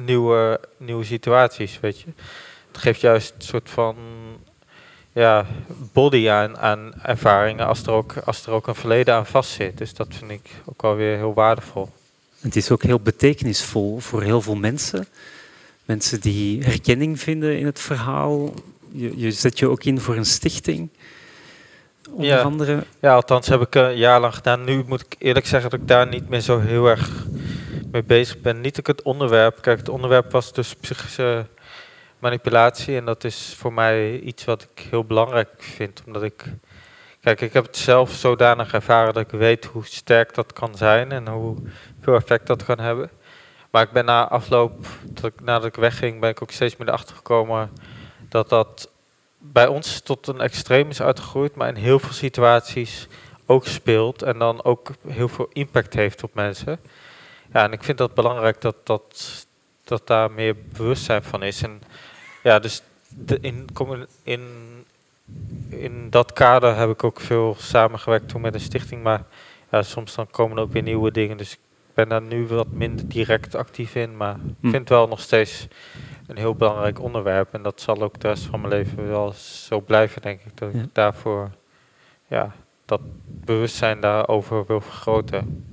nieuwe, nieuwe situaties, weet je. Het geeft juist een soort van ja, body aan, aan ervaringen als er, ook, als er ook een verleden aan vastzit. Dus dat vind ik ook wel weer heel waardevol. Het is ook heel betekenisvol voor heel veel mensen. Mensen die herkenning vinden in het verhaal. Je, je zet je ook in voor een stichting. Onder Ja. andere. Ja, althans heb ik een jaar lang gedaan. Nu moet ik eerlijk zeggen dat ik daar niet meer zo heel erg mee bezig ben. Niet ook het onderwerp. Kijk, het onderwerp was dus psychische manipulatie. En dat is voor mij iets wat ik heel belangrijk vind. Omdat ik... Kijk, ik heb het zelf zodanig ervaren dat ik weet hoe sterk dat kan zijn. En hoe veel effect dat kan hebben. Maar ik ben na afloop, dat ik, nadat ik wegging, ben ik ook steeds meer erachter gekomen dat dat bij ons tot een extreem is uitgegroeid, maar in heel veel situaties ook speelt en dan ook heel veel impact heeft op mensen. Ja, en ik vind dat belangrijk dat, dat, dat daar meer bewustzijn van is. En ja, dus de, in, in, in dat kader heb ik ook veel samengewerkt toen met een stichting, maar ja, soms dan komen er ook weer nieuwe dingen, dus ik ben daar nu wat minder direct actief in, maar ik Hm. vind het wel nog steeds een heel belangrijk onderwerp. En dat zal ook de rest van mijn leven wel zo blijven, denk ik. Dat Ja. ik daarvoor ja, dat bewustzijn daarover wil vergroten.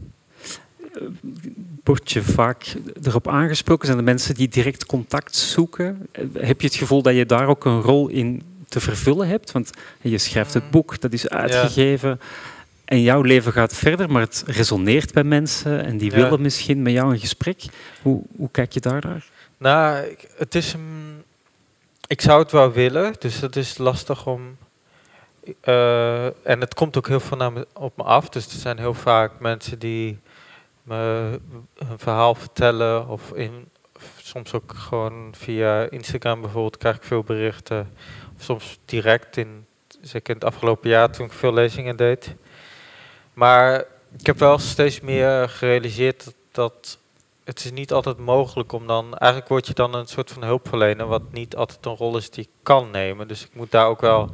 Word je vaak erop aangesproken? Zijn er mensen die direct contact zoeken? Eh, Heb je het gevoel dat je daar ook een rol in te vervullen hebt? Want je schrijft het Mm. boek, dat is uitgegeven. En jouw leven gaat verder, maar het resoneert bij mensen en die Ja. willen misschien met jou een gesprek. Hoe, hoe kijk je daar naar? Nou, het is een. Ik zou het wel willen, dus het is lastig om. eh, en het komt ook heel veel naar me, op me af. Dus er zijn heel vaak mensen die me hun verhaal vertellen. Of, in, soms ook gewoon via Instagram bijvoorbeeld krijg ik veel berichten. Soms direct in, zeker in het afgelopen jaar toen ik veel lezingen deed. Maar ik heb wel steeds meer gerealiseerd dat, dat het is niet altijd mogelijk om dan... Eigenlijk word je dan een soort van hulpverlener... wat niet altijd een rol is die ik kan nemen. Dus ik moet daar ook wel,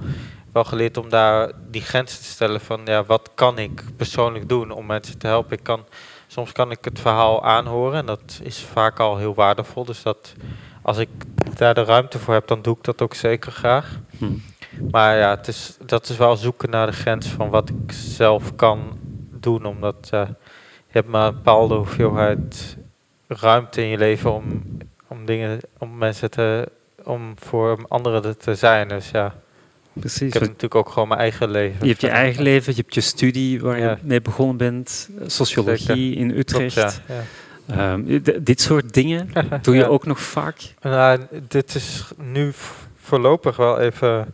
wel geleerd om daar die grens te stellen van... ja, wat kan ik persoonlijk doen om mensen te helpen? Ik kan, soms kan ik het verhaal aanhoren en dat is vaak al heel waardevol. Dus dat als ik daar de ruimte voor heb, dan doe ik dat ook zeker graag. Hm. Maar ja, het is, dat is wel zoeken naar de grens van wat ik zelf kan doen. Omdat eh, je hebt maar een bepaalde hoeveelheid ruimte in je leven om, om dingen, om mensen te, om voor anderen te zijn. Dus ja, ik Precies. heb want natuurlijk ook gewoon mijn eigen leven. Je hebt je eigen leven, je hebt je studie waar Ja. je mee begonnen bent, eh, sociologie Zeker. in Utrecht. Klopt, ja, ja. Ehm, dit soort dingen doe je Ja. ook nog vaak. Nou, dit is nu voorlopig wel even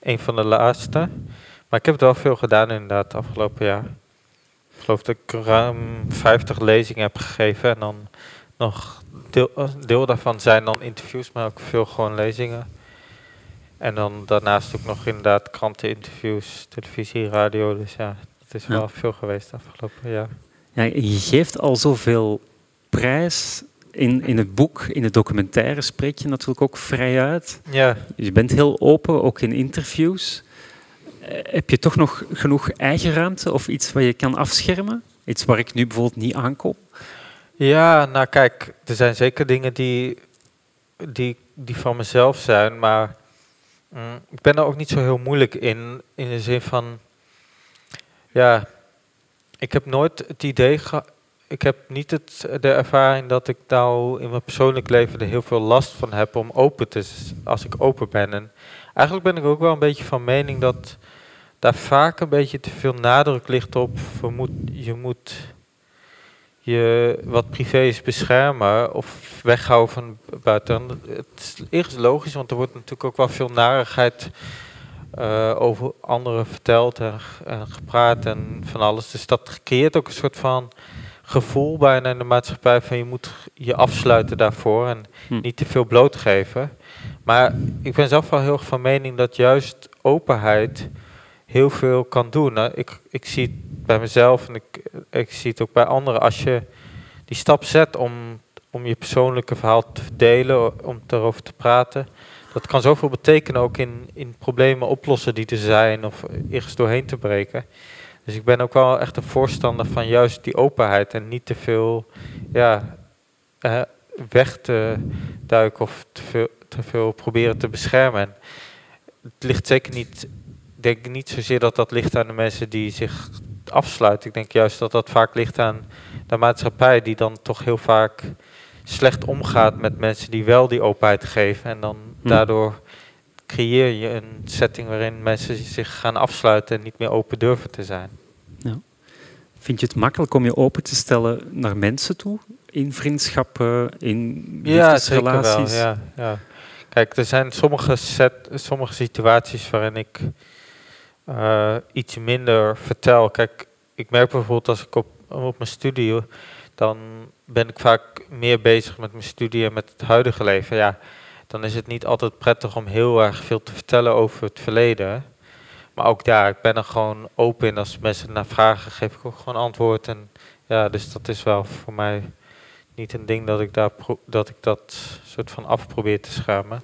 een van de laatste. Maar ik heb het wel veel gedaan inderdaad het afgelopen jaar. Ik geloof dat ik ruim 50 lezingen heb gegeven. En dan nog deel, een deel daarvan zijn dan interviews, maar ook veel gewoon lezingen. En dan daarnaast ook nog inderdaad kranteninterviews, televisie, radio. Dus ja, het is Ja. wel veel geweest afgelopen jaar. Ja, je geeft al zoveel prijs. In, in het boek, in de documentaire spreek je natuurlijk ook vrij uit. Ja, Je bent heel open, ook in interviews. Eh, Heb je toch nog genoeg eigen ruimte of iets waar je kan afschermen? Iets waar ik nu bijvoorbeeld niet aankom? Ja, nou kijk, er zijn zeker dingen die, die, die van mezelf zijn, maar mm, ik ben er ook niet zo heel moeilijk in, in de zin van, ja, ik heb nooit het idee gehad, ik heb niet het, de ervaring dat ik nou in mijn persoonlijk leven er heel veel last van heb om open te, als ik open ben. En eigenlijk ben ik ook wel een beetje van mening dat daar vaak een beetje te veel nadruk ligt op, je moet je wat privé is beschermen of weghouden van buiten. Het is logisch, want er wordt natuurlijk ook wel veel narigheid eh, over anderen verteld en, en gepraat en van alles. Dus dat creëert ook een soort van gevoel bijna in de maatschappij van je moet je afsluiten daarvoor en Hm. niet te veel blootgeven. Maar ik ben zelf wel heel erg van mening dat juist openheid heel veel kan doen. Nou, ik, ik zie het bij mezelf en ik, ik zie het ook bij anderen. Als je die stap zet om, om je persoonlijke verhaal te delen, om erover te praten, dat kan zoveel betekenen ook in, in problemen oplossen die er zijn of ergens doorheen te breken. Dus ik ben ook wel echt een voorstander van juist die openheid en niet te veel ja, eh, weg te duiken of te veel, te veel proberen te beschermen. En het ligt zeker niet, ik denk niet zozeer dat dat ligt aan de mensen die zich afsluiten. Ik denk juist dat dat vaak ligt aan de maatschappij die dan toch heel vaak slecht omgaat met mensen die wel die openheid geven. En dan Hm. daardoor creëer je een setting waarin mensen zich gaan afsluiten en niet meer open durven te zijn. Vind je het makkelijk om je open te stellen naar mensen toe? In vriendschappen, in Ja, zeker wel. liefdesrelaties? Ja, ja. Kijk, er zijn sommige, set, sommige situaties waarin ik eh, iets minder vertel. Kijk, ik merk bijvoorbeeld als ik op, op mijn studie, dan ben ik vaak meer bezig met mijn studie en met het huidige leven. Ja, dan is het niet altijd prettig om heel erg veel te vertellen over het verleden. Maar ook daar, ik ben er gewoon open in. Als mensen naar vragen, geef ik ook gewoon antwoord. En ja, dus dat is wel voor mij niet een ding dat ik, daar dat, ik dat soort van af probeer te schermen.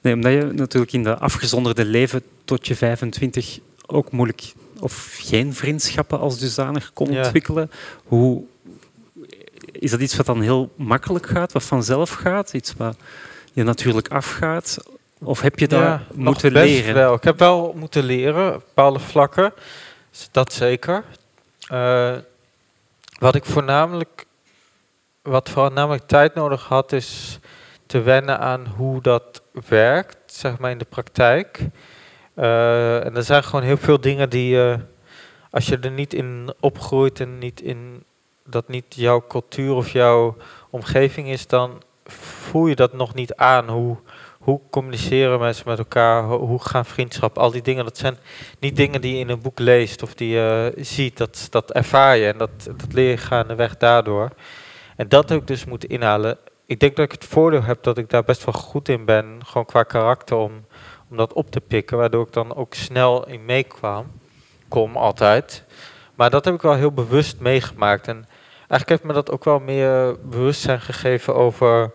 Nee, omdat je natuurlijk in de afgezonderde leven tot je 25 ook moeilijk of geen vriendschappen als dusdanig kon Ja. ontwikkelen. Hoe, is dat iets wat dan heel makkelijk gaat, wat vanzelf gaat? Iets wat je natuurlijk afgaat? Of heb je daar Ja, nog moeten best leren? Wel. Ik heb wel moeten leren, op bepaalde vlakken. Dus Dat zeker. Eh, wat ik voornamelijk, wat voornamelijk tijd nodig had, is te wennen aan hoe dat werkt, zeg maar in de praktijk. Eh, en er zijn gewoon heel veel dingen die, eh, als je er niet in opgroeit en niet in dat niet jouw cultuur of jouw omgeving is, dan voel je dat nog niet aan. Hoe, hoe communiceren mensen met elkaar? Ho- Hoe gaan vriendschap? Al die dingen, dat zijn niet dingen die je in een boek leest of die je ziet. Dat, dat ervaar je en dat, dat leer je gaandeweg daardoor. En dat heb ik dus moeten inhalen. Ik denk dat ik het voordeel heb dat ik daar best wel goed in ben, gewoon qua karakter, om, om dat op te pikken. Waardoor ik dan ook snel in meekwam. Kom altijd. Maar dat heb ik wel heel bewust meegemaakt. En eigenlijk heeft me dat ook wel meer bewustzijn gegeven over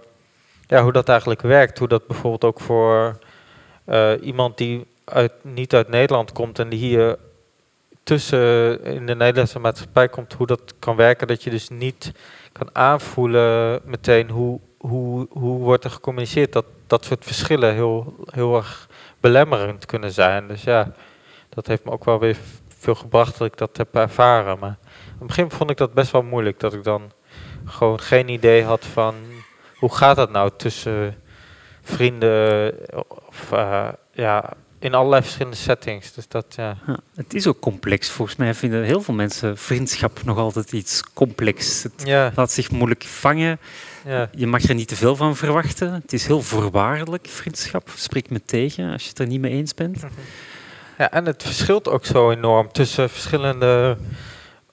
ja, hoe dat eigenlijk werkt. Hoe dat bijvoorbeeld ook voor eh, iemand die uit, niet uit Nederland komt en die hier tussen in de Nederlandse maatschappij komt, hoe dat kan werken. Dat je dus niet kan aanvoelen meteen hoe, hoe, hoe wordt er gecommuniceerd. Dat dat soort verschillen heel, heel erg belemmerend kunnen zijn. Dus ja, dat heeft me ook wel weer veel gebracht dat ik dat heb ervaren. Maar het begin vond ik dat best wel moeilijk. Dat ik dan gewoon geen idee had van hoe gaat dat nou tussen vrienden of eh, ja, in allerlei verschillende settings. Dus dat ja. Ja, het is ook complex. Volgens mij vinden heel veel mensen vriendschap nog altijd iets complex. Het Ja, laat zich moeilijk vangen. ja. Je mag er niet te veel van verwachten. Het is heel voorwaardelijk, vriendschap. Spreek me tegen als je het er niet mee eens bent. Ja, en het verschilt ook zo enorm tussen verschillende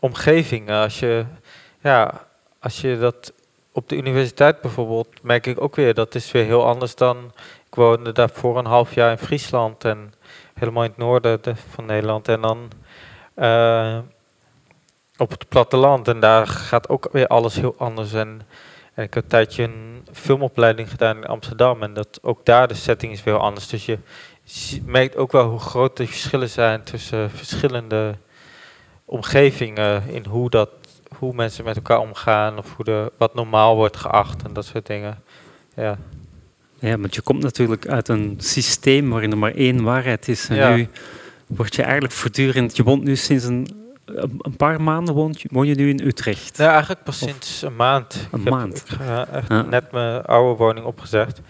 omgevingen. Als je, ja, als je dat op de universiteit bijvoorbeeld, merk ik ook weer, dat is weer heel anders dan. Ik woonde daarvoor een half jaar in Friesland en helemaal in het noorden de- van Nederland. En dan eh, op het platteland. En daar gaat ook weer alles heel anders. En, ik heb een tijdje een filmopleiding gedaan in Amsterdam. En dat ook daar de setting is weer anders. Dus je merkt ook wel hoe groot de verschillen zijn tussen verschillende omgevingen in hoe, dat, hoe mensen met elkaar omgaan of hoe de, wat normaal wordt geacht en dat soort dingen. Ja, Ja, want je komt natuurlijk uit een systeem waarin er maar één waarheid is. En Ja. nu word je eigenlijk voortdurend... Je woont nu sinds een, een paar maanden woont, je- woon je nu in Utrecht. nee, eigenlijk pas Of- sinds een maand. Een ik heb, maand. Ik ga echt Ja. net mijn oude woning opgezegd.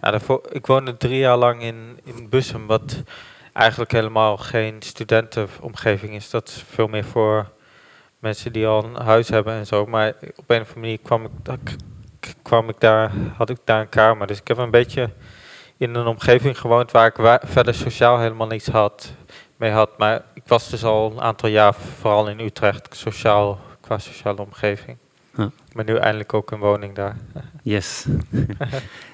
Nou, daarvoor, ik woonde drie jaar lang in, in Bussum, wat eigenlijk helemaal geen studentenomgeving is. Dat is veel meer voor mensen die al een huis hebben en zo. Maar op een of andere manier kwam ik, kwam ik daar, had ik daar een kamer. Dus ik heb een beetje in een omgeving gewoond waar ik verder sociaal helemaal niets had, mee had. Maar ik was dus al een aantal jaar vooral in Utrecht, sociaal, qua sociale omgeving. Ja. Maar nu eindelijk ook een woning daar. Yes.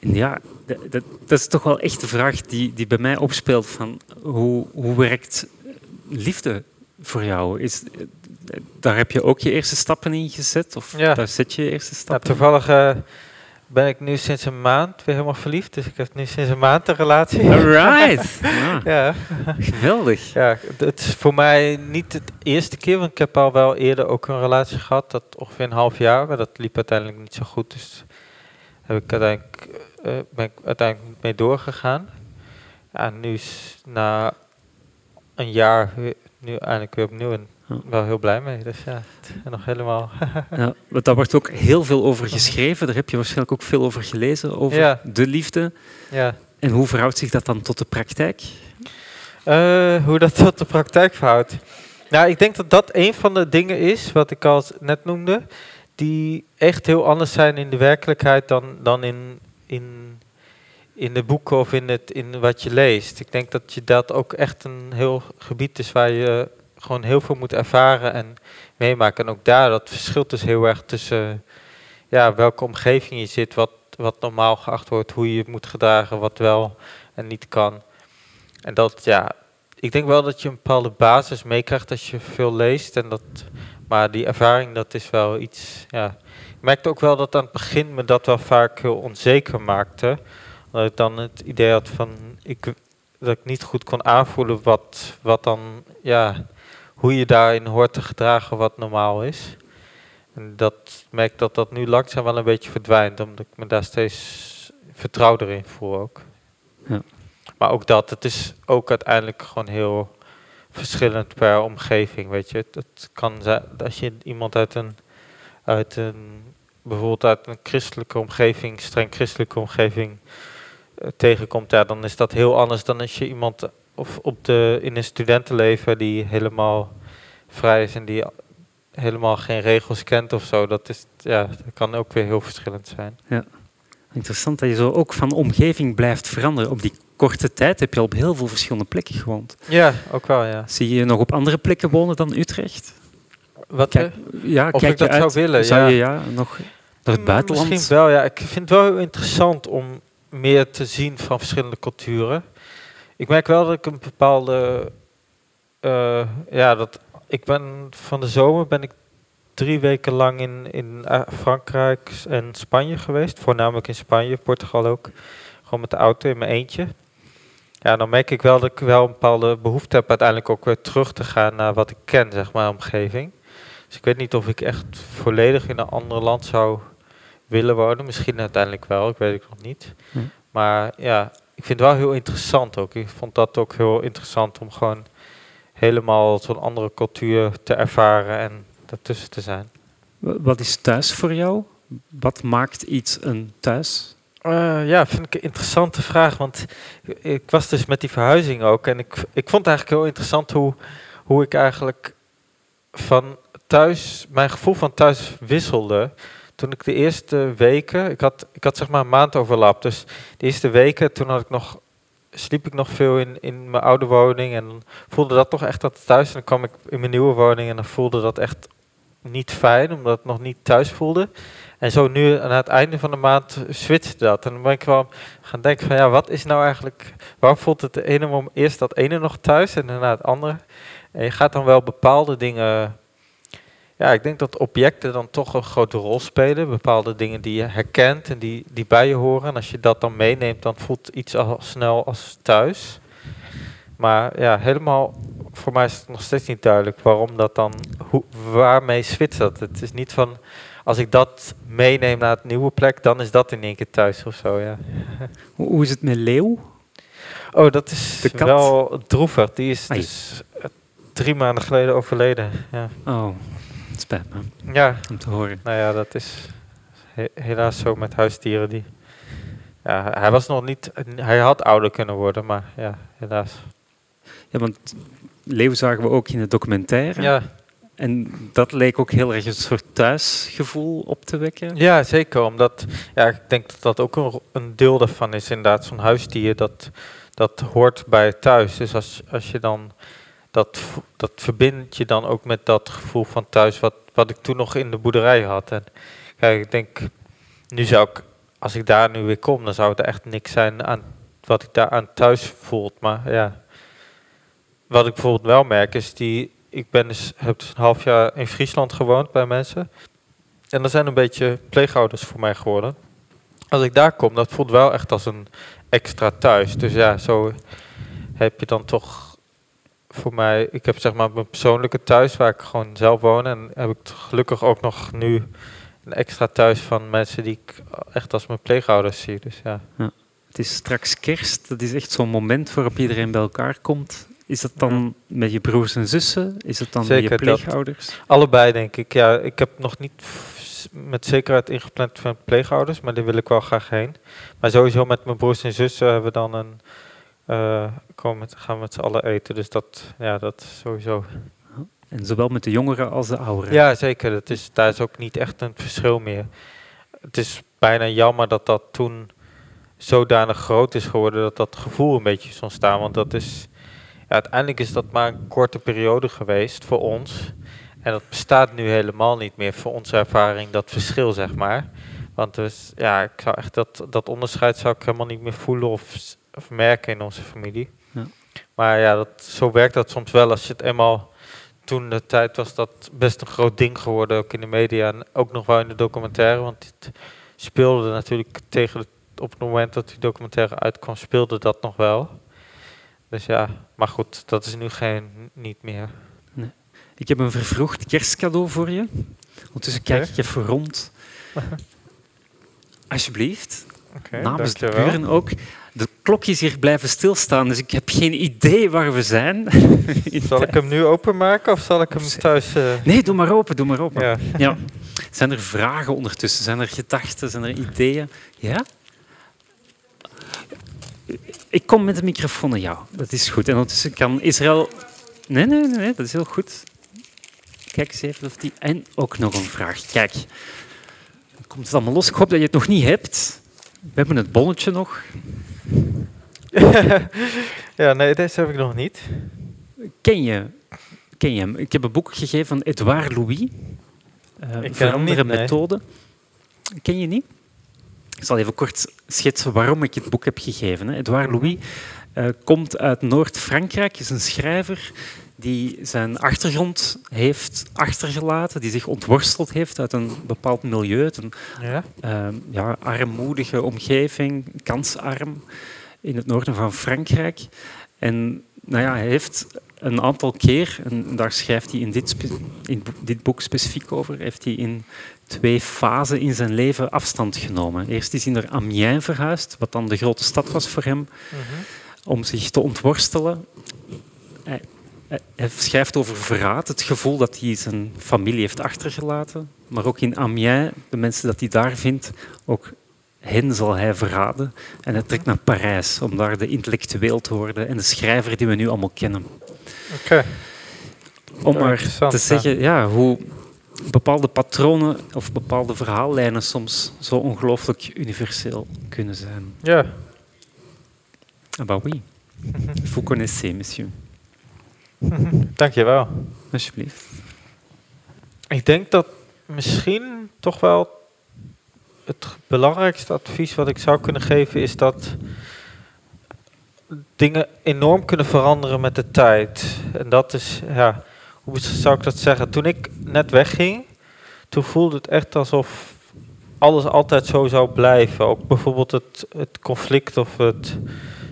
Ja, dat, dat, is toch wel echt de vraag die, die bij mij opspeelt van hoe, hoe werkt liefde voor jou? Is, daar heb je ook je eerste stappen in gezet? Of Ja. daar zet je je eerste stappen in? toevallig eh, ben ik nu sinds een maand weer helemaal verliefd. Dus ik heb nu sinds een maand een relatie. Alright. Ah, Ja, geweldig. ja, het is voor mij niet het eerste keer, want ik heb al wel eerder ook een relatie gehad, dat ongeveer een half jaar, maar dat liep uiteindelijk niet zo goed. Dus heb ik uiteindelijk, eh, ben ik uiteindelijk mee doorgegaan. Ja, nu is na een jaar nu eindelijk weer opnieuw en Ja. wel heel blij mee. Dus ja, het nog helemaal. Ja, want daar wordt ook heel veel over geschreven. Daar heb je waarschijnlijk ook veel over gelezen, over Ja. de liefde. ja. En hoe verhoudt zich dat dan tot de praktijk? Eh, hoe dat tot de praktijk verhoudt. Nou, ik denk dat dat een van de dingen is, wat ik al net noemde, die echt heel anders zijn in de werkelijkheid dan, dan in, in, in de boeken of in, het, in wat je leest. Ik denk dat je dat ook echt een heel gebied is waar je gewoon heel veel moet ervaren en meemaken. En ook daar, dat verschilt dus heel erg tussen ja, welke omgeving je zit, wat, wat normaal geacht wordt, hoe je je moet gedragen, wat wel en niet kan. En dat, ja, ik denk wel dat je een bepaalde basis meekrijgt als je veel leest. En dat, maar die ervaring, dat is wel iets, ja. Ik merkte ook wel dat aan het begin me dat wel vaak heel onzeker maakte. Dat ik dan het idee had van, ik, dat ik niet goed kon aanvoelen wat, wat dan, ja, hoe je daarin hoort te gedragen wat normaal is. En dat merk dat dat nu langzaam wel een beetje verdwijnt, omdat ik me daar steeds vertrouwder in voel ook. Ja. Maar ook dat, het is ook uiteindelijk gewoon heel verschillend per omgeving, weet je. Het, het kan zijn, als je iemand uit een, uit een, bijvoorbeeld uit een christelijke omgeving, streng christelijke omgeving, eh, tegenkomt, ja, dan is dat heel anders dan als je iemand of op de, in een studentenleven die helemaal vrij is en die helemaal geen regels kent of zo. Dat, is, ja, dat kan ook weer heel verschillend zijn. Interessant dat je zo ook van omgeving blijft veranderen. Op die korte tijd heb je al op heel veel verschillende plekken gewoond. Ja, ook wel, ja. Zie je je nog op andere plekken wonen dan Utrecht? Wat, Kijk, ja, Of kijk ik je dat uit? zou willen, Zou ja. je ja, nog naar het Mm, buitenland? Misschien wel, ja. Ik vind het wel heel interessant om meer te zien van verschillende culturen. Ik merk wel dat ik een bepaalde... eh, ja, dat ik ben van de zomer ben ik drie weken lang in, in eh, Frankrijk en Spanje geweest. Voornamelijk in Spanje, Portugal ook. Gewoon met de auto in mijn eentje. Ja, dan merk ik wel dat ik wel een bepaalde behoefte heb uiteindelijk ook weer terug te gaan naar wat ik ken, zeg maar, omgeving. Dus ik weet niet of ik echt volledig in een ander land zou willen wonen. Misschien uiteindelijk wel, ik weet het nog niet. Hm. Maar ja, ik vind het wel heel interessant ook. Ik vond dat ook heel interessant om gewoon helemaal zo'n andere cultuur te ervaren en daartussen te zijn. Wa- Wat is thuis voor jou? Wat maakt iets een thuis? Eh, ja, vind ik een interessante vraag. Want ik was dus met die verhuizing ook. En ik, ik vond het eigenlijk heel interessant hoe, hoe ik eigenlijk van thuis, mijn gevoel van thuis wisselde. Toen ik de eerste weken, ik had, ik had zeg maar een maand overlap. Dus de eerste weken, toen had ik nog, sliep ik nog veel in, in mijn oude woning. En voelde dat toch echt dat thuis. En dan kwam ik in mijn nieuwe woning en dan voelde dat echt niet fijn, omdat het nog niet thuis voelde. En zo nu aan het einde van de maand switchte dat. En dan ben ik wel gaan denken van ja, wat is nou eigenlijk... Waarom voelt het de ene moment eerst dat ene nog thuis en daarna het andere? En je gaat dan wel bepaalde dingen... Ja, ik denk dat objecten dan toch een grote rol spelen. Bepaalde dingen die je herkent en die, die bij je horen. En als je dat dan meeneemt, dan voelt iets al snel als thuis. Maar ja, helemaal... Voor mij is het nog steeds niet duidelijk waarom dat dan... Hoe, waarmee switcht dat? Het is niet van als ik dat meeneem naar het nieuwe plek, dan is dat in één keer thuis of zo, ja. Hoe is het met Leeuw? Oh, dat is De kat? wel droevig. Die is Ai. dus eh, drie maanden geleden overleden. Ja. Oh, het spijt me ja, om te horen. nou ja, dat is he- helaas zo met huisdieren. Die, ja, hij was nog niet, hij had ouder kunnen worden, maar ja, helaas. Ja, want Leeuw zagen we ook in de documentaire. Ja, En dat leek ook heel erg een soort thuisgevoel op te wekken. Ja, zeker. Omdat ja, ik denk dat dat ook een, een deel daarvan is, inderdaad, zo'n huisdier. Dat, dat hoort bij thuis. Dus als, als je dan dat, dat verbind je dan ook met dat gevoel van thuis, wat, wat ik toen nog in de boerderij had. En kijk, ik denk, nu zou ik, als ik daar nu weer kom, dan zou het echt niks zijn aan wat ik daar aan thuis voelt. Maar ja, wat ik bijvoorbeeld wel merk is die, ik ben dus, heb dus een half jaar in Friesland gewoond bij mensen. En dat zijn een beetje pleegouders voor mij geworden. Als ik daar kom, dat voelt wel echt als een extra thuis. Dus ja, zo heb je dan toch voor mij... Ik heb zeg maar mijn persoonlijke thuis waar ik gewoon zelf woon. En heb ik gelukkig ook nog nu een extra thuis van mensen die ik echt als mijn pleegouders zie. Dus ja. Het is straks kerst. Dat is echt zo'n moment waarop iedereen bij elkaar komt. Is dat dan met je broers en zussen? Is het dan Zeker met je dat. pleegouders? Allebei denk ik. Ja, ik heb nog niet met zekerheid ingepland van pleegouders, maar die wil ik wel graag heen. Maar sowieso met mijn broers en zussen hebben we dan een. Eh, komen gaan we met z'n allen eten. Dus dat, ja, dat sowieso. En zowel met de jongeren als de ouderen. Ja, zeker. Dat is, daar is ook niet echt een verschil meer. Het is bijna jammer dat dat toen zodanig groot is geworden dat dat gevoel een beetje is ontstaan. Want dat is, ja, uiteindelijk is dat maar een korte periode geweest voor ons. En dat bestaat nu helemaal niet meer voor onze ervaring, dat verschil, zeg maar. Want dus, ja, ik zou echt dat, dat onderscheid zou ik helemaal niet meer voelen of, s- of merken in onze familie. Ja. Maar ja, dat, zo werkt dat soms wel als je het eenmaal toen de tijd was dat best een groot ding geworden, ook in de media en ook nog wel in de documentaire, want het speelde natuurlijk tegen het, op het moment dat die documentaire uitkwam, speelde dat nog wel. Dus ja, maar goed, dat is nu geen, niet meer. Ik heb een vervroegd kerstcadeau voor je. Ondertussen kijk ik even rond. Alsjeblieft. Oké, namens de buren ook. De klokje is hier blijven stilstaan, dus ik heb geen idee waar we zijn. Zal ik hem nu openmaken of zal ik hem thuis... eh, Nee, doe maar open, doe maar open. Ja. Ja. Zijn er vragen ondertussen? Zijn er gedachten? Zijn er ideeën? Ja? Ik kom met de microfoon naar jou. Dat is goed. En ondertussen kan Israël... Nee, nee, nee, nee, dat is heel goed. Kijk eens even of die... En ook nog een vraag. Kijk. Dan komt het allemaal los. Ik hoop dat je het nog niet hebt. We hebben het bonnetje nog. ja, nee, deze heb ik nog niet. Ken je, ken je hem? Ik heb een boek gegeven van Edouard Louis. Uh, hem Veranderen niet, nee. methode. Ken je niet? Ik zal even kort schetsen waarom ik het boek heb gegeven. Edouard Louis uh, komt uit Noord-Frankrijk, is een schrijver die zijn achtergrond heeft achtergelaten, die zich ontworsteld heeft uit een bepaald milieu, uit een Ja? uh, ja, armoedige omgeving, kansarm in het noorden van Frankrijk. En nou ja, hij heeft een aantal keer, en daar schrijft hij in dit, in dit boek specifiek over, heeft hij in twee fasen in zijn leven afstand genomen. Eerst is hij naar Amiens verhuisd, wat dan de grote stad was voor hem, -hmm. om zich te ontworstelen. Hij, hij schrijft over verraad, het gevoel dat hij zijn familie heeft achtergelaten, maar ook in Amiens, de mensen dat hij daar vindt, ook hen zal hij verraden. En hij trekt naar Parijs om daar de intellectueel te worden en de schrijver die we nu allemaal kennen. Oké. Om maar te zeggen ja. hoe bepaalde patronen of bepaalde verhaallijnen soms zo ongelooflijk universeel kunnen zijn. Ja. Ah bah oui. Vous connaissez, monsieur. Dankjewel. Alsjeblieft. Ik denk dat misschien toch wel het belangrijkste advies wat ik zou kunnen geven is dat dingen enorm kunnen veranderen met de tijd. En dat is, ja, hoe zou ik dat zeggen? Toen ik net wegging, toen voelde het echt alsof alles altijd zo zou blijven. Ook bijvoorbeeld het, het conflict of het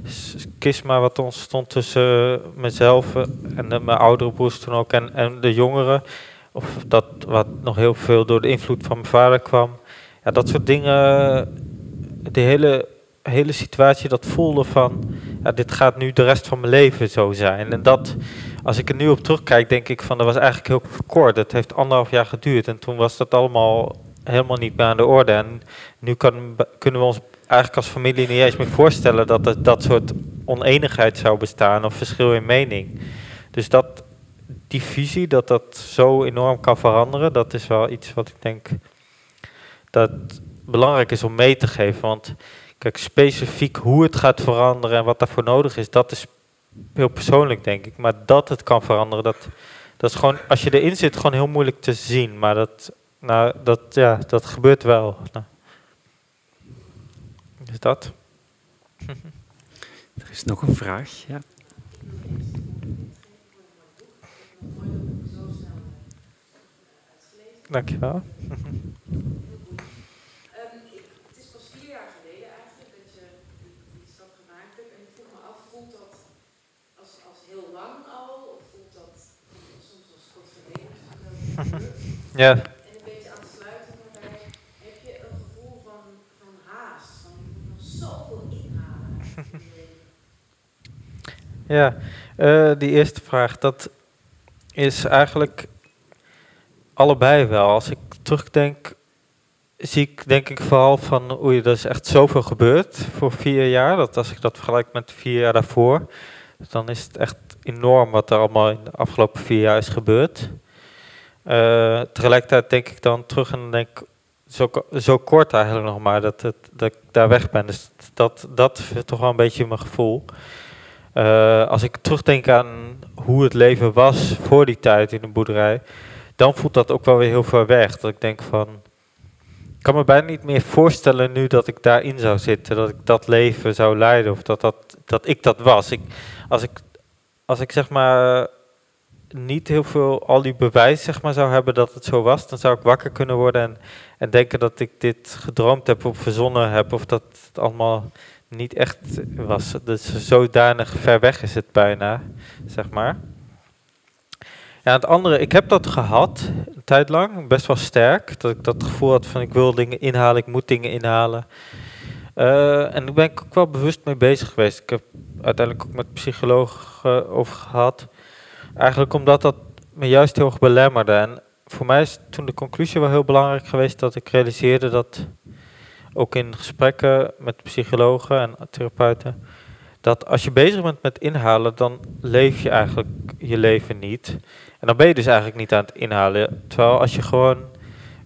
schisma wat ontstond tussen mezelf en de, mijn oudere broers toen ook en, en de jongeren. Of dat wat nog heel veel door de invloed van mijn vader kwam. Ja, dat soort dingen, de hele, hele situatie, dat voelde van, ja, dit gaat nu de rest van mijn leven zo zijn. En dat, als ik er nu op terugkijk, denk ik van, dat was eigenlijk heel kort. Het heeft anderhalf jaar geduurd en toen was dat allemaal helemaal niet meer aan de orde. En nu kan, kunnen we ons eigenlijk als familie niet eens meer voorstellen dat er dat soort oneenigheid zou bestaan of verschil in mening. Dus dat, die visie, dat dat zo enorm kan veranderen, dat is wel iets wat ik denk dat belangrijk is om mee te geven. Want kijk, specifiek hoe het gaat veranderen en wat daarvoor nodig is, dat is heel persoonlijk, denk ik. Maar dat het kan veranderen, dat, dat is gewoon, als je erin zit, gewoon heel moeilijk te zien. Maar dat, nou, dat, ja, dat gebeurt wel. Nou. Dus dat. Er is nog een vraag, ja. Dankjewel. Ja. En een beetje aansluitend daarbij, heb je een gevoel van, van haast, van je moet nog zoveel inhalen. Ja, uh, die eerste vraag, dat is eigenlijk allebei wel. Als ik terugdenk, zie ik denk ik vooral van, oei, er is echt zoveel gebeurd voor vier jaar. Dat als ik dat vergelijk met vier jaar daarvoor, dan is het echt enorm wat er allemaal in de afgelopen vier jaar is gebeurd. Uh, tegelijkertijd denk ik dan terug en denk zo, zo kort eigenlijk nog maar dat, het, dat ik daar weg ben. Dus dat, dat is toch wel een beetje mijn gevoel. Uh, als ik terugdenk aan hoe het leven was voor die tijd in de boerderij, dan voelt dat ook wel weer heel ver weg. Dat ik denk van, ik kan me bijna niet meer voorstellen nu dat ik daarin zou zitten, dat ik dat leven zou leiden of dat, dat, dat ik dat was. Ik, als, ik, als ik zeg maar niet heel veel al die bewijs zeg maar, zou hebben dat het zo was, dan zou ik wakker kunnen worden en, en denken dat ik dit gedroomd heb of verzonnen heb of dat het allemaal niet echt was. Dus zodanig ver weg is het bijna, zeg maar. Ja, het andere, ik heb dat gehad, een tijd lang, best wel sterk. Dat ik dat gevoel had van ik wil dingen inhalen, ik moet dingen inhalen. Eh, en daar ben ik ook wel bewust mee bezig geweest. Ik heb uiteindelijk ook met psycholoog eh, over gehad. Eigenlijk omdat dat me juist heel erg belemmerde. En voor mij is toen de conclusie wel heel belangrijk geweest dat ik realiseerde dat ook in gesprekken met psychologen en therapeuten, dat als je bezig bent met inhalen, dan leef je eigenlijk je leven niet. En dan ben je dus eigenlijk niet aan het inhalen. Terwijl als je gewoon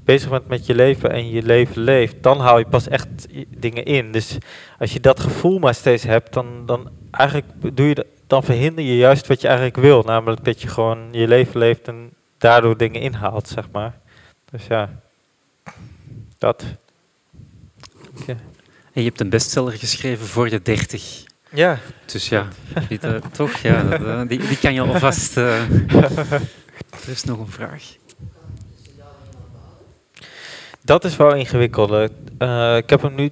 bezig bent met je leven en je leven leeft, dan haal je pas echt dingen in. Dus als je dat gevoel maar steeds hebt, dan, dan eigenlijk doe je dan verhinder je juist wat je eigenlijk wil. Namelijk dat je gewoon je leven leeft en daardoor dingen inhaalt, zeg maar. Dus ja, dat. En je hebt een bestseller geschreven voor je 30. Ja, Dus ja, eh, toch? Ja, dat, eh, die, die kan je alvast. eh er is nog een vraag. dat is wel ingewikkeld. Ik heb hem nu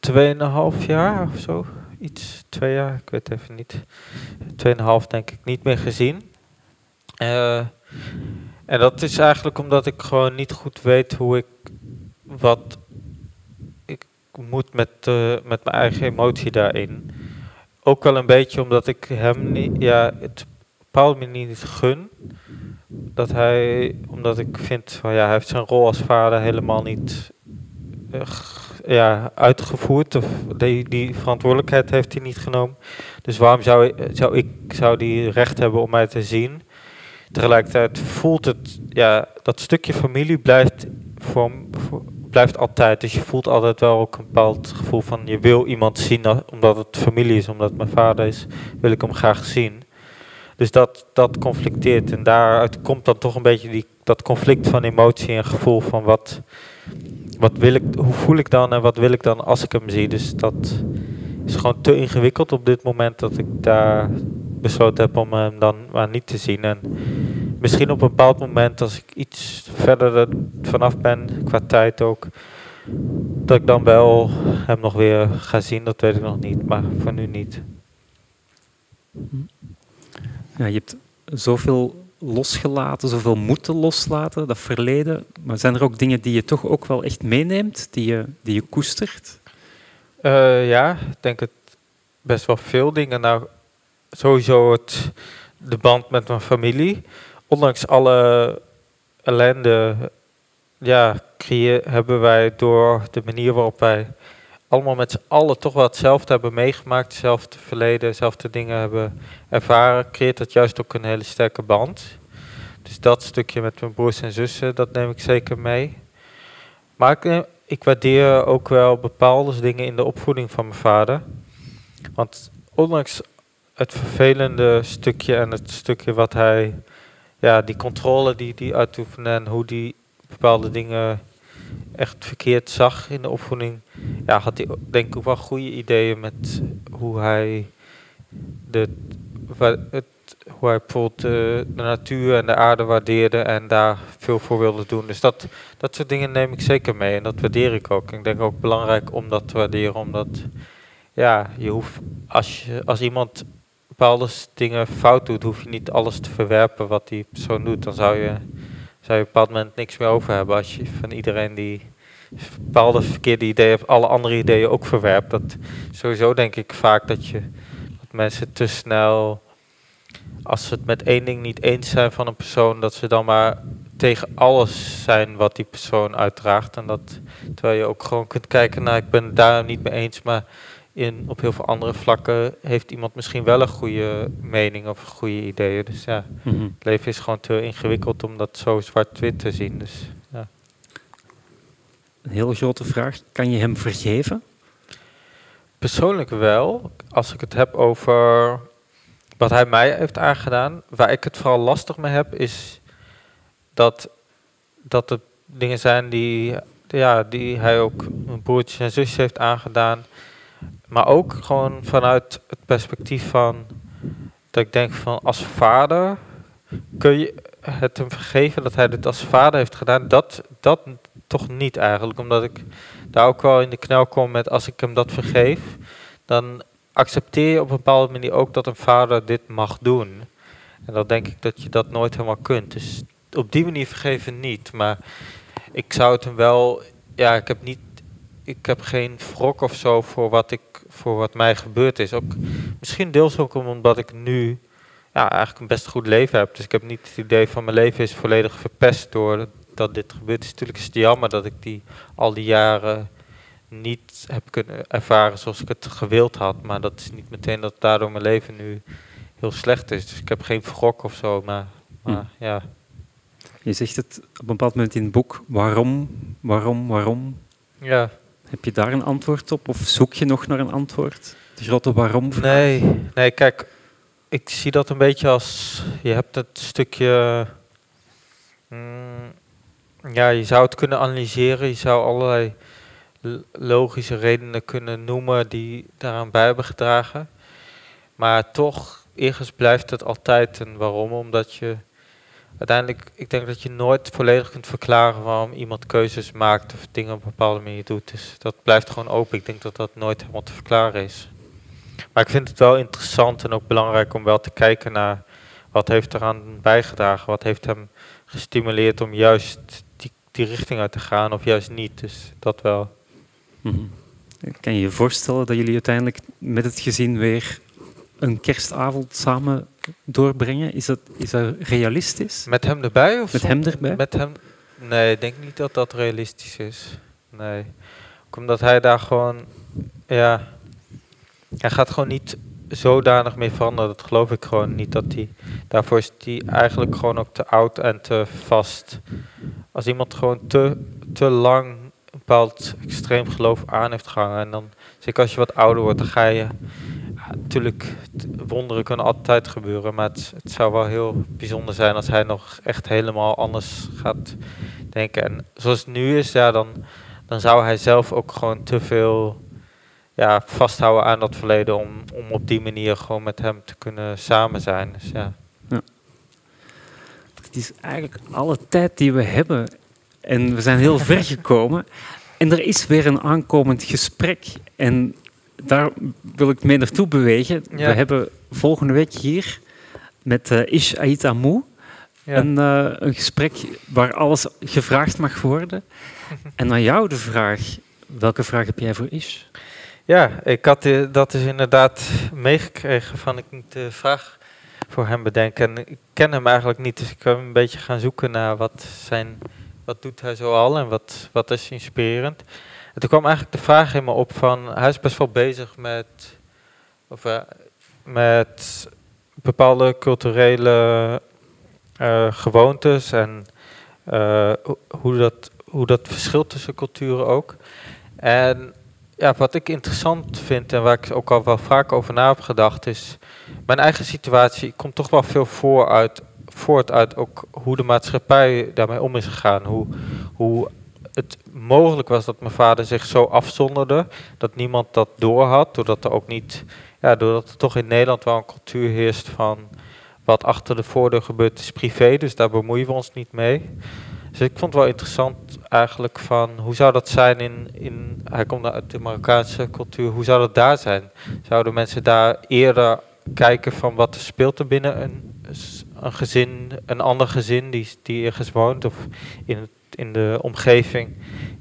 2,5 jaar of zo. Iets, twee jaar, ik weet even niet. 2,5 denk ik niet meer gezien. En dat is eigenlijk omdat ik gewoon niet goed weet hoe ik wat moet met, eh, met mijn eigen emotie daarin. Ook wel een beetje omdat ik hem niet, ja, het bepaalde manier niet gun. Dat hij, omdat ik vind van ja, hij heeft zijn rol als vader helemaal niet eh, ja, uitgevoerd. Of die, die verantwoordelijkheid heeft hij niet genomen. Dus waarom zou, zou ik zou die recht hebben om mij te zien? Tegelijkertijd voelt het, ja, dat stukje familie blijft, voor, voor- blijft altijd. Dus je voelt altijd wel ook een bepaald gevoel van je wil iemand zien a- omdat het familie is, omdat mijn vader is, wil ik hem graag zien. Dus dat, dat conflicteert en daaruit komt dan toch een beetje die, dat conflict van emotie en gevoel van wat, wat wil ik, hoe voel ik dan en wat wil ik dan als ik hem zie. Dus dat is gewoon te ingewikkeld op dit moment dat ik daar besloten heb om hem dan maar niet te zien. En misschien op een bepaald moment als ik iets verder er vanaf ben, qua tijd ook, dat ik dan wel hem nog weer ga zien, dat weet ik nog niet, maar voor nu niet. Ja, je hebt zoveel losgelaten, zoveel moeten loslaten, dat verleden. Maar zijn er ook dingen die je toch ook wel echt meeneemt, die je, die je koestert? Eh, ja, ik denk het best wel veel dingen. Nou, sowieso het, de band met mijn familie. Ondanks alle ellende, ja, creë- hebben wij door de manier waarop wij allemaal met z'n allen toch wel hetzelfde hebben meegemaakt, hetzelfde verleden, hetzelfde dingen hebben ervaren, creëert dat juist ook een hele sterke band. Dus dat stukje met mijn broers en zussen, dat neem ik zeker mee. Maar ik, neem- ik waardeer ook wel bepaalde dingen in de opvoeding van mijn vader. Want ondanks het vervelende stukje en het stukje wat hij, ja, die controle die die uitoefende en hoe die bepaalde dingen echt verkeerd zag in de opvoeding, ja, had hij denk ik wel goede ideeën met hoe hij de, het, hoe hij bijvoorbeeld eh, de natuur en de aarde waardeerde en daar veel voor wilde doen. Dus dat, dat soort dingen neem ik zeker mee en dat waardeer ik ook. Ik denk ook belangrijk om dat te waarderen, omdat ja, je hoeft, als, je, als iemand bepaalde dingen fout doet, hoef je niet alles te verwerpen wat die persoon doet. Dan zou je, zou je op een bepaald moment niks meer over hebben als je van iedereen die bepaalde verkeerde ideeën hebt, alle andere ideeën ook verwerpt. Dat sowieso denk ik vaak dat je dat mensen te snel, als ze het met één ding niet eens zijn van een persoon, dat ze dan maar tegen alles zijn wat die persoon uitdraagt. En dat terwijl je ook gewoon kunt kijken naar, ik ben het daar niet mee eens, maar in, op heel veel andere vlakken heeft iemand misschien wel een goede mening of goede ideeën. Dus ja, het leven is gewoon te ingewikkeld om dat zo zwart-wit te zien. Dus ja. Een heel grote vraag. Kan je hem vergeven? Persoonlijk wel, als ik het heb over wat hij mij heeft aangedaan. Waar ik het vooral lastig mee heb, is dat, dat het dingen zijn die, ja, die hij ook mijn broertjes en zusjes heeft aangedaan. Maar ook gewoon vanuit het perspectief van dat ik denk van als vader kun je het hem vergeven dat hij dit als vader heeft gedaan. Dat, dat toch niet eigenlijk, omdat ik daar ook wel in de knel kom met als ik hem dat vergeef, dan accepteer je op een bepaalde manier ook dat een vader dit mag doen. En dan denk ik dat je dat nooit helemaal kunt. Dus op die manier vergeven niet. Maar ik zou het hem wel, ja, ik heb niet, ik heb geen wrok of zo voor wat, ik, voor wat mij gebeurd is. Ook, misschien deels ook omdat ik nu ja, eigenlijk een best goed leven heb. Dus ik heb niet het idee van mijn leven is volledig verpest door dat dit gebeurt. is natuurlijk is het jammer dat ik die al die jaren niet heb kunnen ervaren zoals ik het gewild had. Maar dat is niet meteen dat daardoor mijn leven nu heel slecht is. Dus ik heb geen wrok of zo. Maar, maar ja. Je zegt het op een bepaald moment in het boek. Waarom, waarom, waarom? Ja. Heb je daar een antwoord op? Of zoek je nog naar een antwoord? De grote waarom? -vraag? Nee, nee, kijk, ik zie dat een beetje als je hebt het stukje. mm, ja, je zou het kunnen analyseren. Je zou allerlei logische redenen kunnen noemen die daaraan bij hebben gedragen. Maar toch, ergens blijft het altijd een waarom, omdat je uiteindelijk, ik denk dat je nooit volledig kunt verklaren waarom iemand keuzes maakt of dingen op een bepaalde manier doet. Dus dat blijft gewoon open. Ik denk dat dat nooit helemaal te verklaren is. Maar ik vind het wel interessant en ook belangrijk om wel te kijken naar wat heeft eraan bijgedragen, wat heeft hem gestimuleerd om juist die, die richting uit te gaan of juist niet. Dus dat wel. Mhm. Kan je je voorstellen dat jullie uiteindelijk met het gezin weer een kerstavond samen doorbrengen? Is dat, is dat realistisch? Met hem erbij of Met hem erbij? Met hem? Nee, ik denk niet dat dat realistisch is. Nee. Ook omdat hij daar gewoon, ja, hij gaat gewoon niet zodanig mee veranderen. Dat geloof ik gewoon niet. Dat hij, daarvoor is hij eigenlijk gewoon ook te oud en te vast. Als iemand gewoon te, te lang een bepaald extreem geloof aan heeft gehangen. En dan, zeker als je wat ouder wordt, dan ga je... Natuurlijk, wonderen kunnen altijd gebeuren. Maar het, het zou wel heel bijzonder zijn als hij nog echt helemaal anders gaat denken. En zoals het nu is, ja, dan, dan zou hij zelf ook gewoon te veel ja, vasthouden aan dat verleden om, om op die manier gewoon met hem te kunnen samen zijn. Dus ja. Het is eigenlijk alle tijd die we hebben. En we zijn heel ver gekomen. En er is weer een aankomend gesprek. En daar wil ik mee naartoe bewegen. Ja. We hebben volgende week hier met eh, Ish Ait Amou ja. een, eh, een gesprek waar alles gevraagd mag worden. En aan jou de vraag, welke vraag heb jij voor Ish? Ja, ik had eh, dat dus inderdaad meegekregen van ik moet de vraag voor hem bedenken. En ik ken hem eigenlijk niet, dus ik ben een beetje gaan zoeken naar wat zijn, wat doet hij zo al en wat, wat is inspirerend. En toen kwam eigenlijk de vraag in me op van, hij is best wel bezig met, of, eh, met bepaalde culturele eh, gewoontes en eh, ho- hoe, dat, hoe dat verschilt tussen culturen ook. En ja, wat ik interessant vind en waar ik ook al wel vaak over na heb gedacht is, mijn eigen situatie komt toch wel veel voor uit, voort uit ook hoe de maatschappij daarmee om is gegaan. Hoe, hoe het mogelijk was dat mijn vader zich zo afzonderde, dat niemand dat doorhad, doordat er ook niet, ja, doordat er toch in Nederland wel een cultuur heerst van wat achter de voordeur gebeurt is privé, dus daar bemoeien we ons niet mee. Dus ik vond het wel interessant eigenlijk van hoe zou dat zijn in, in hij komt uit de Marokkaanse cultuur, hoe zou dat daar zijn? Zouden mensen daar eerder kijken van wat er speelt er binnen een, een gezin, een ander gezin die, die ergens woont of in, het, in de omgeving?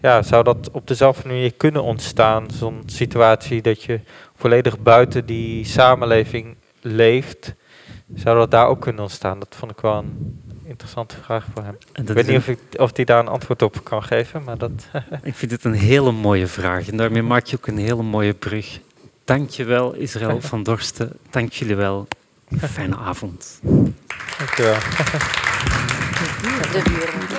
Ja, zou dat op dezelfde manier kunnen ontstaan, zo'n situatie dat je volledig buiten die samenleving leeft? Zou dat daar ook kunnen ontstaan? Dat vond ik wel een interessante vraag voor hem. En Ik dat weet niet of, ik, of die daar een antwoord op kan geven, maar dat... ik vind het een hele mooie vraag. En daarmee maak je ook een hele mooie brug. Dank je wel, Israël van Dorsten. Dank jullie wel. Fijne avond. Dankjewel. De buren.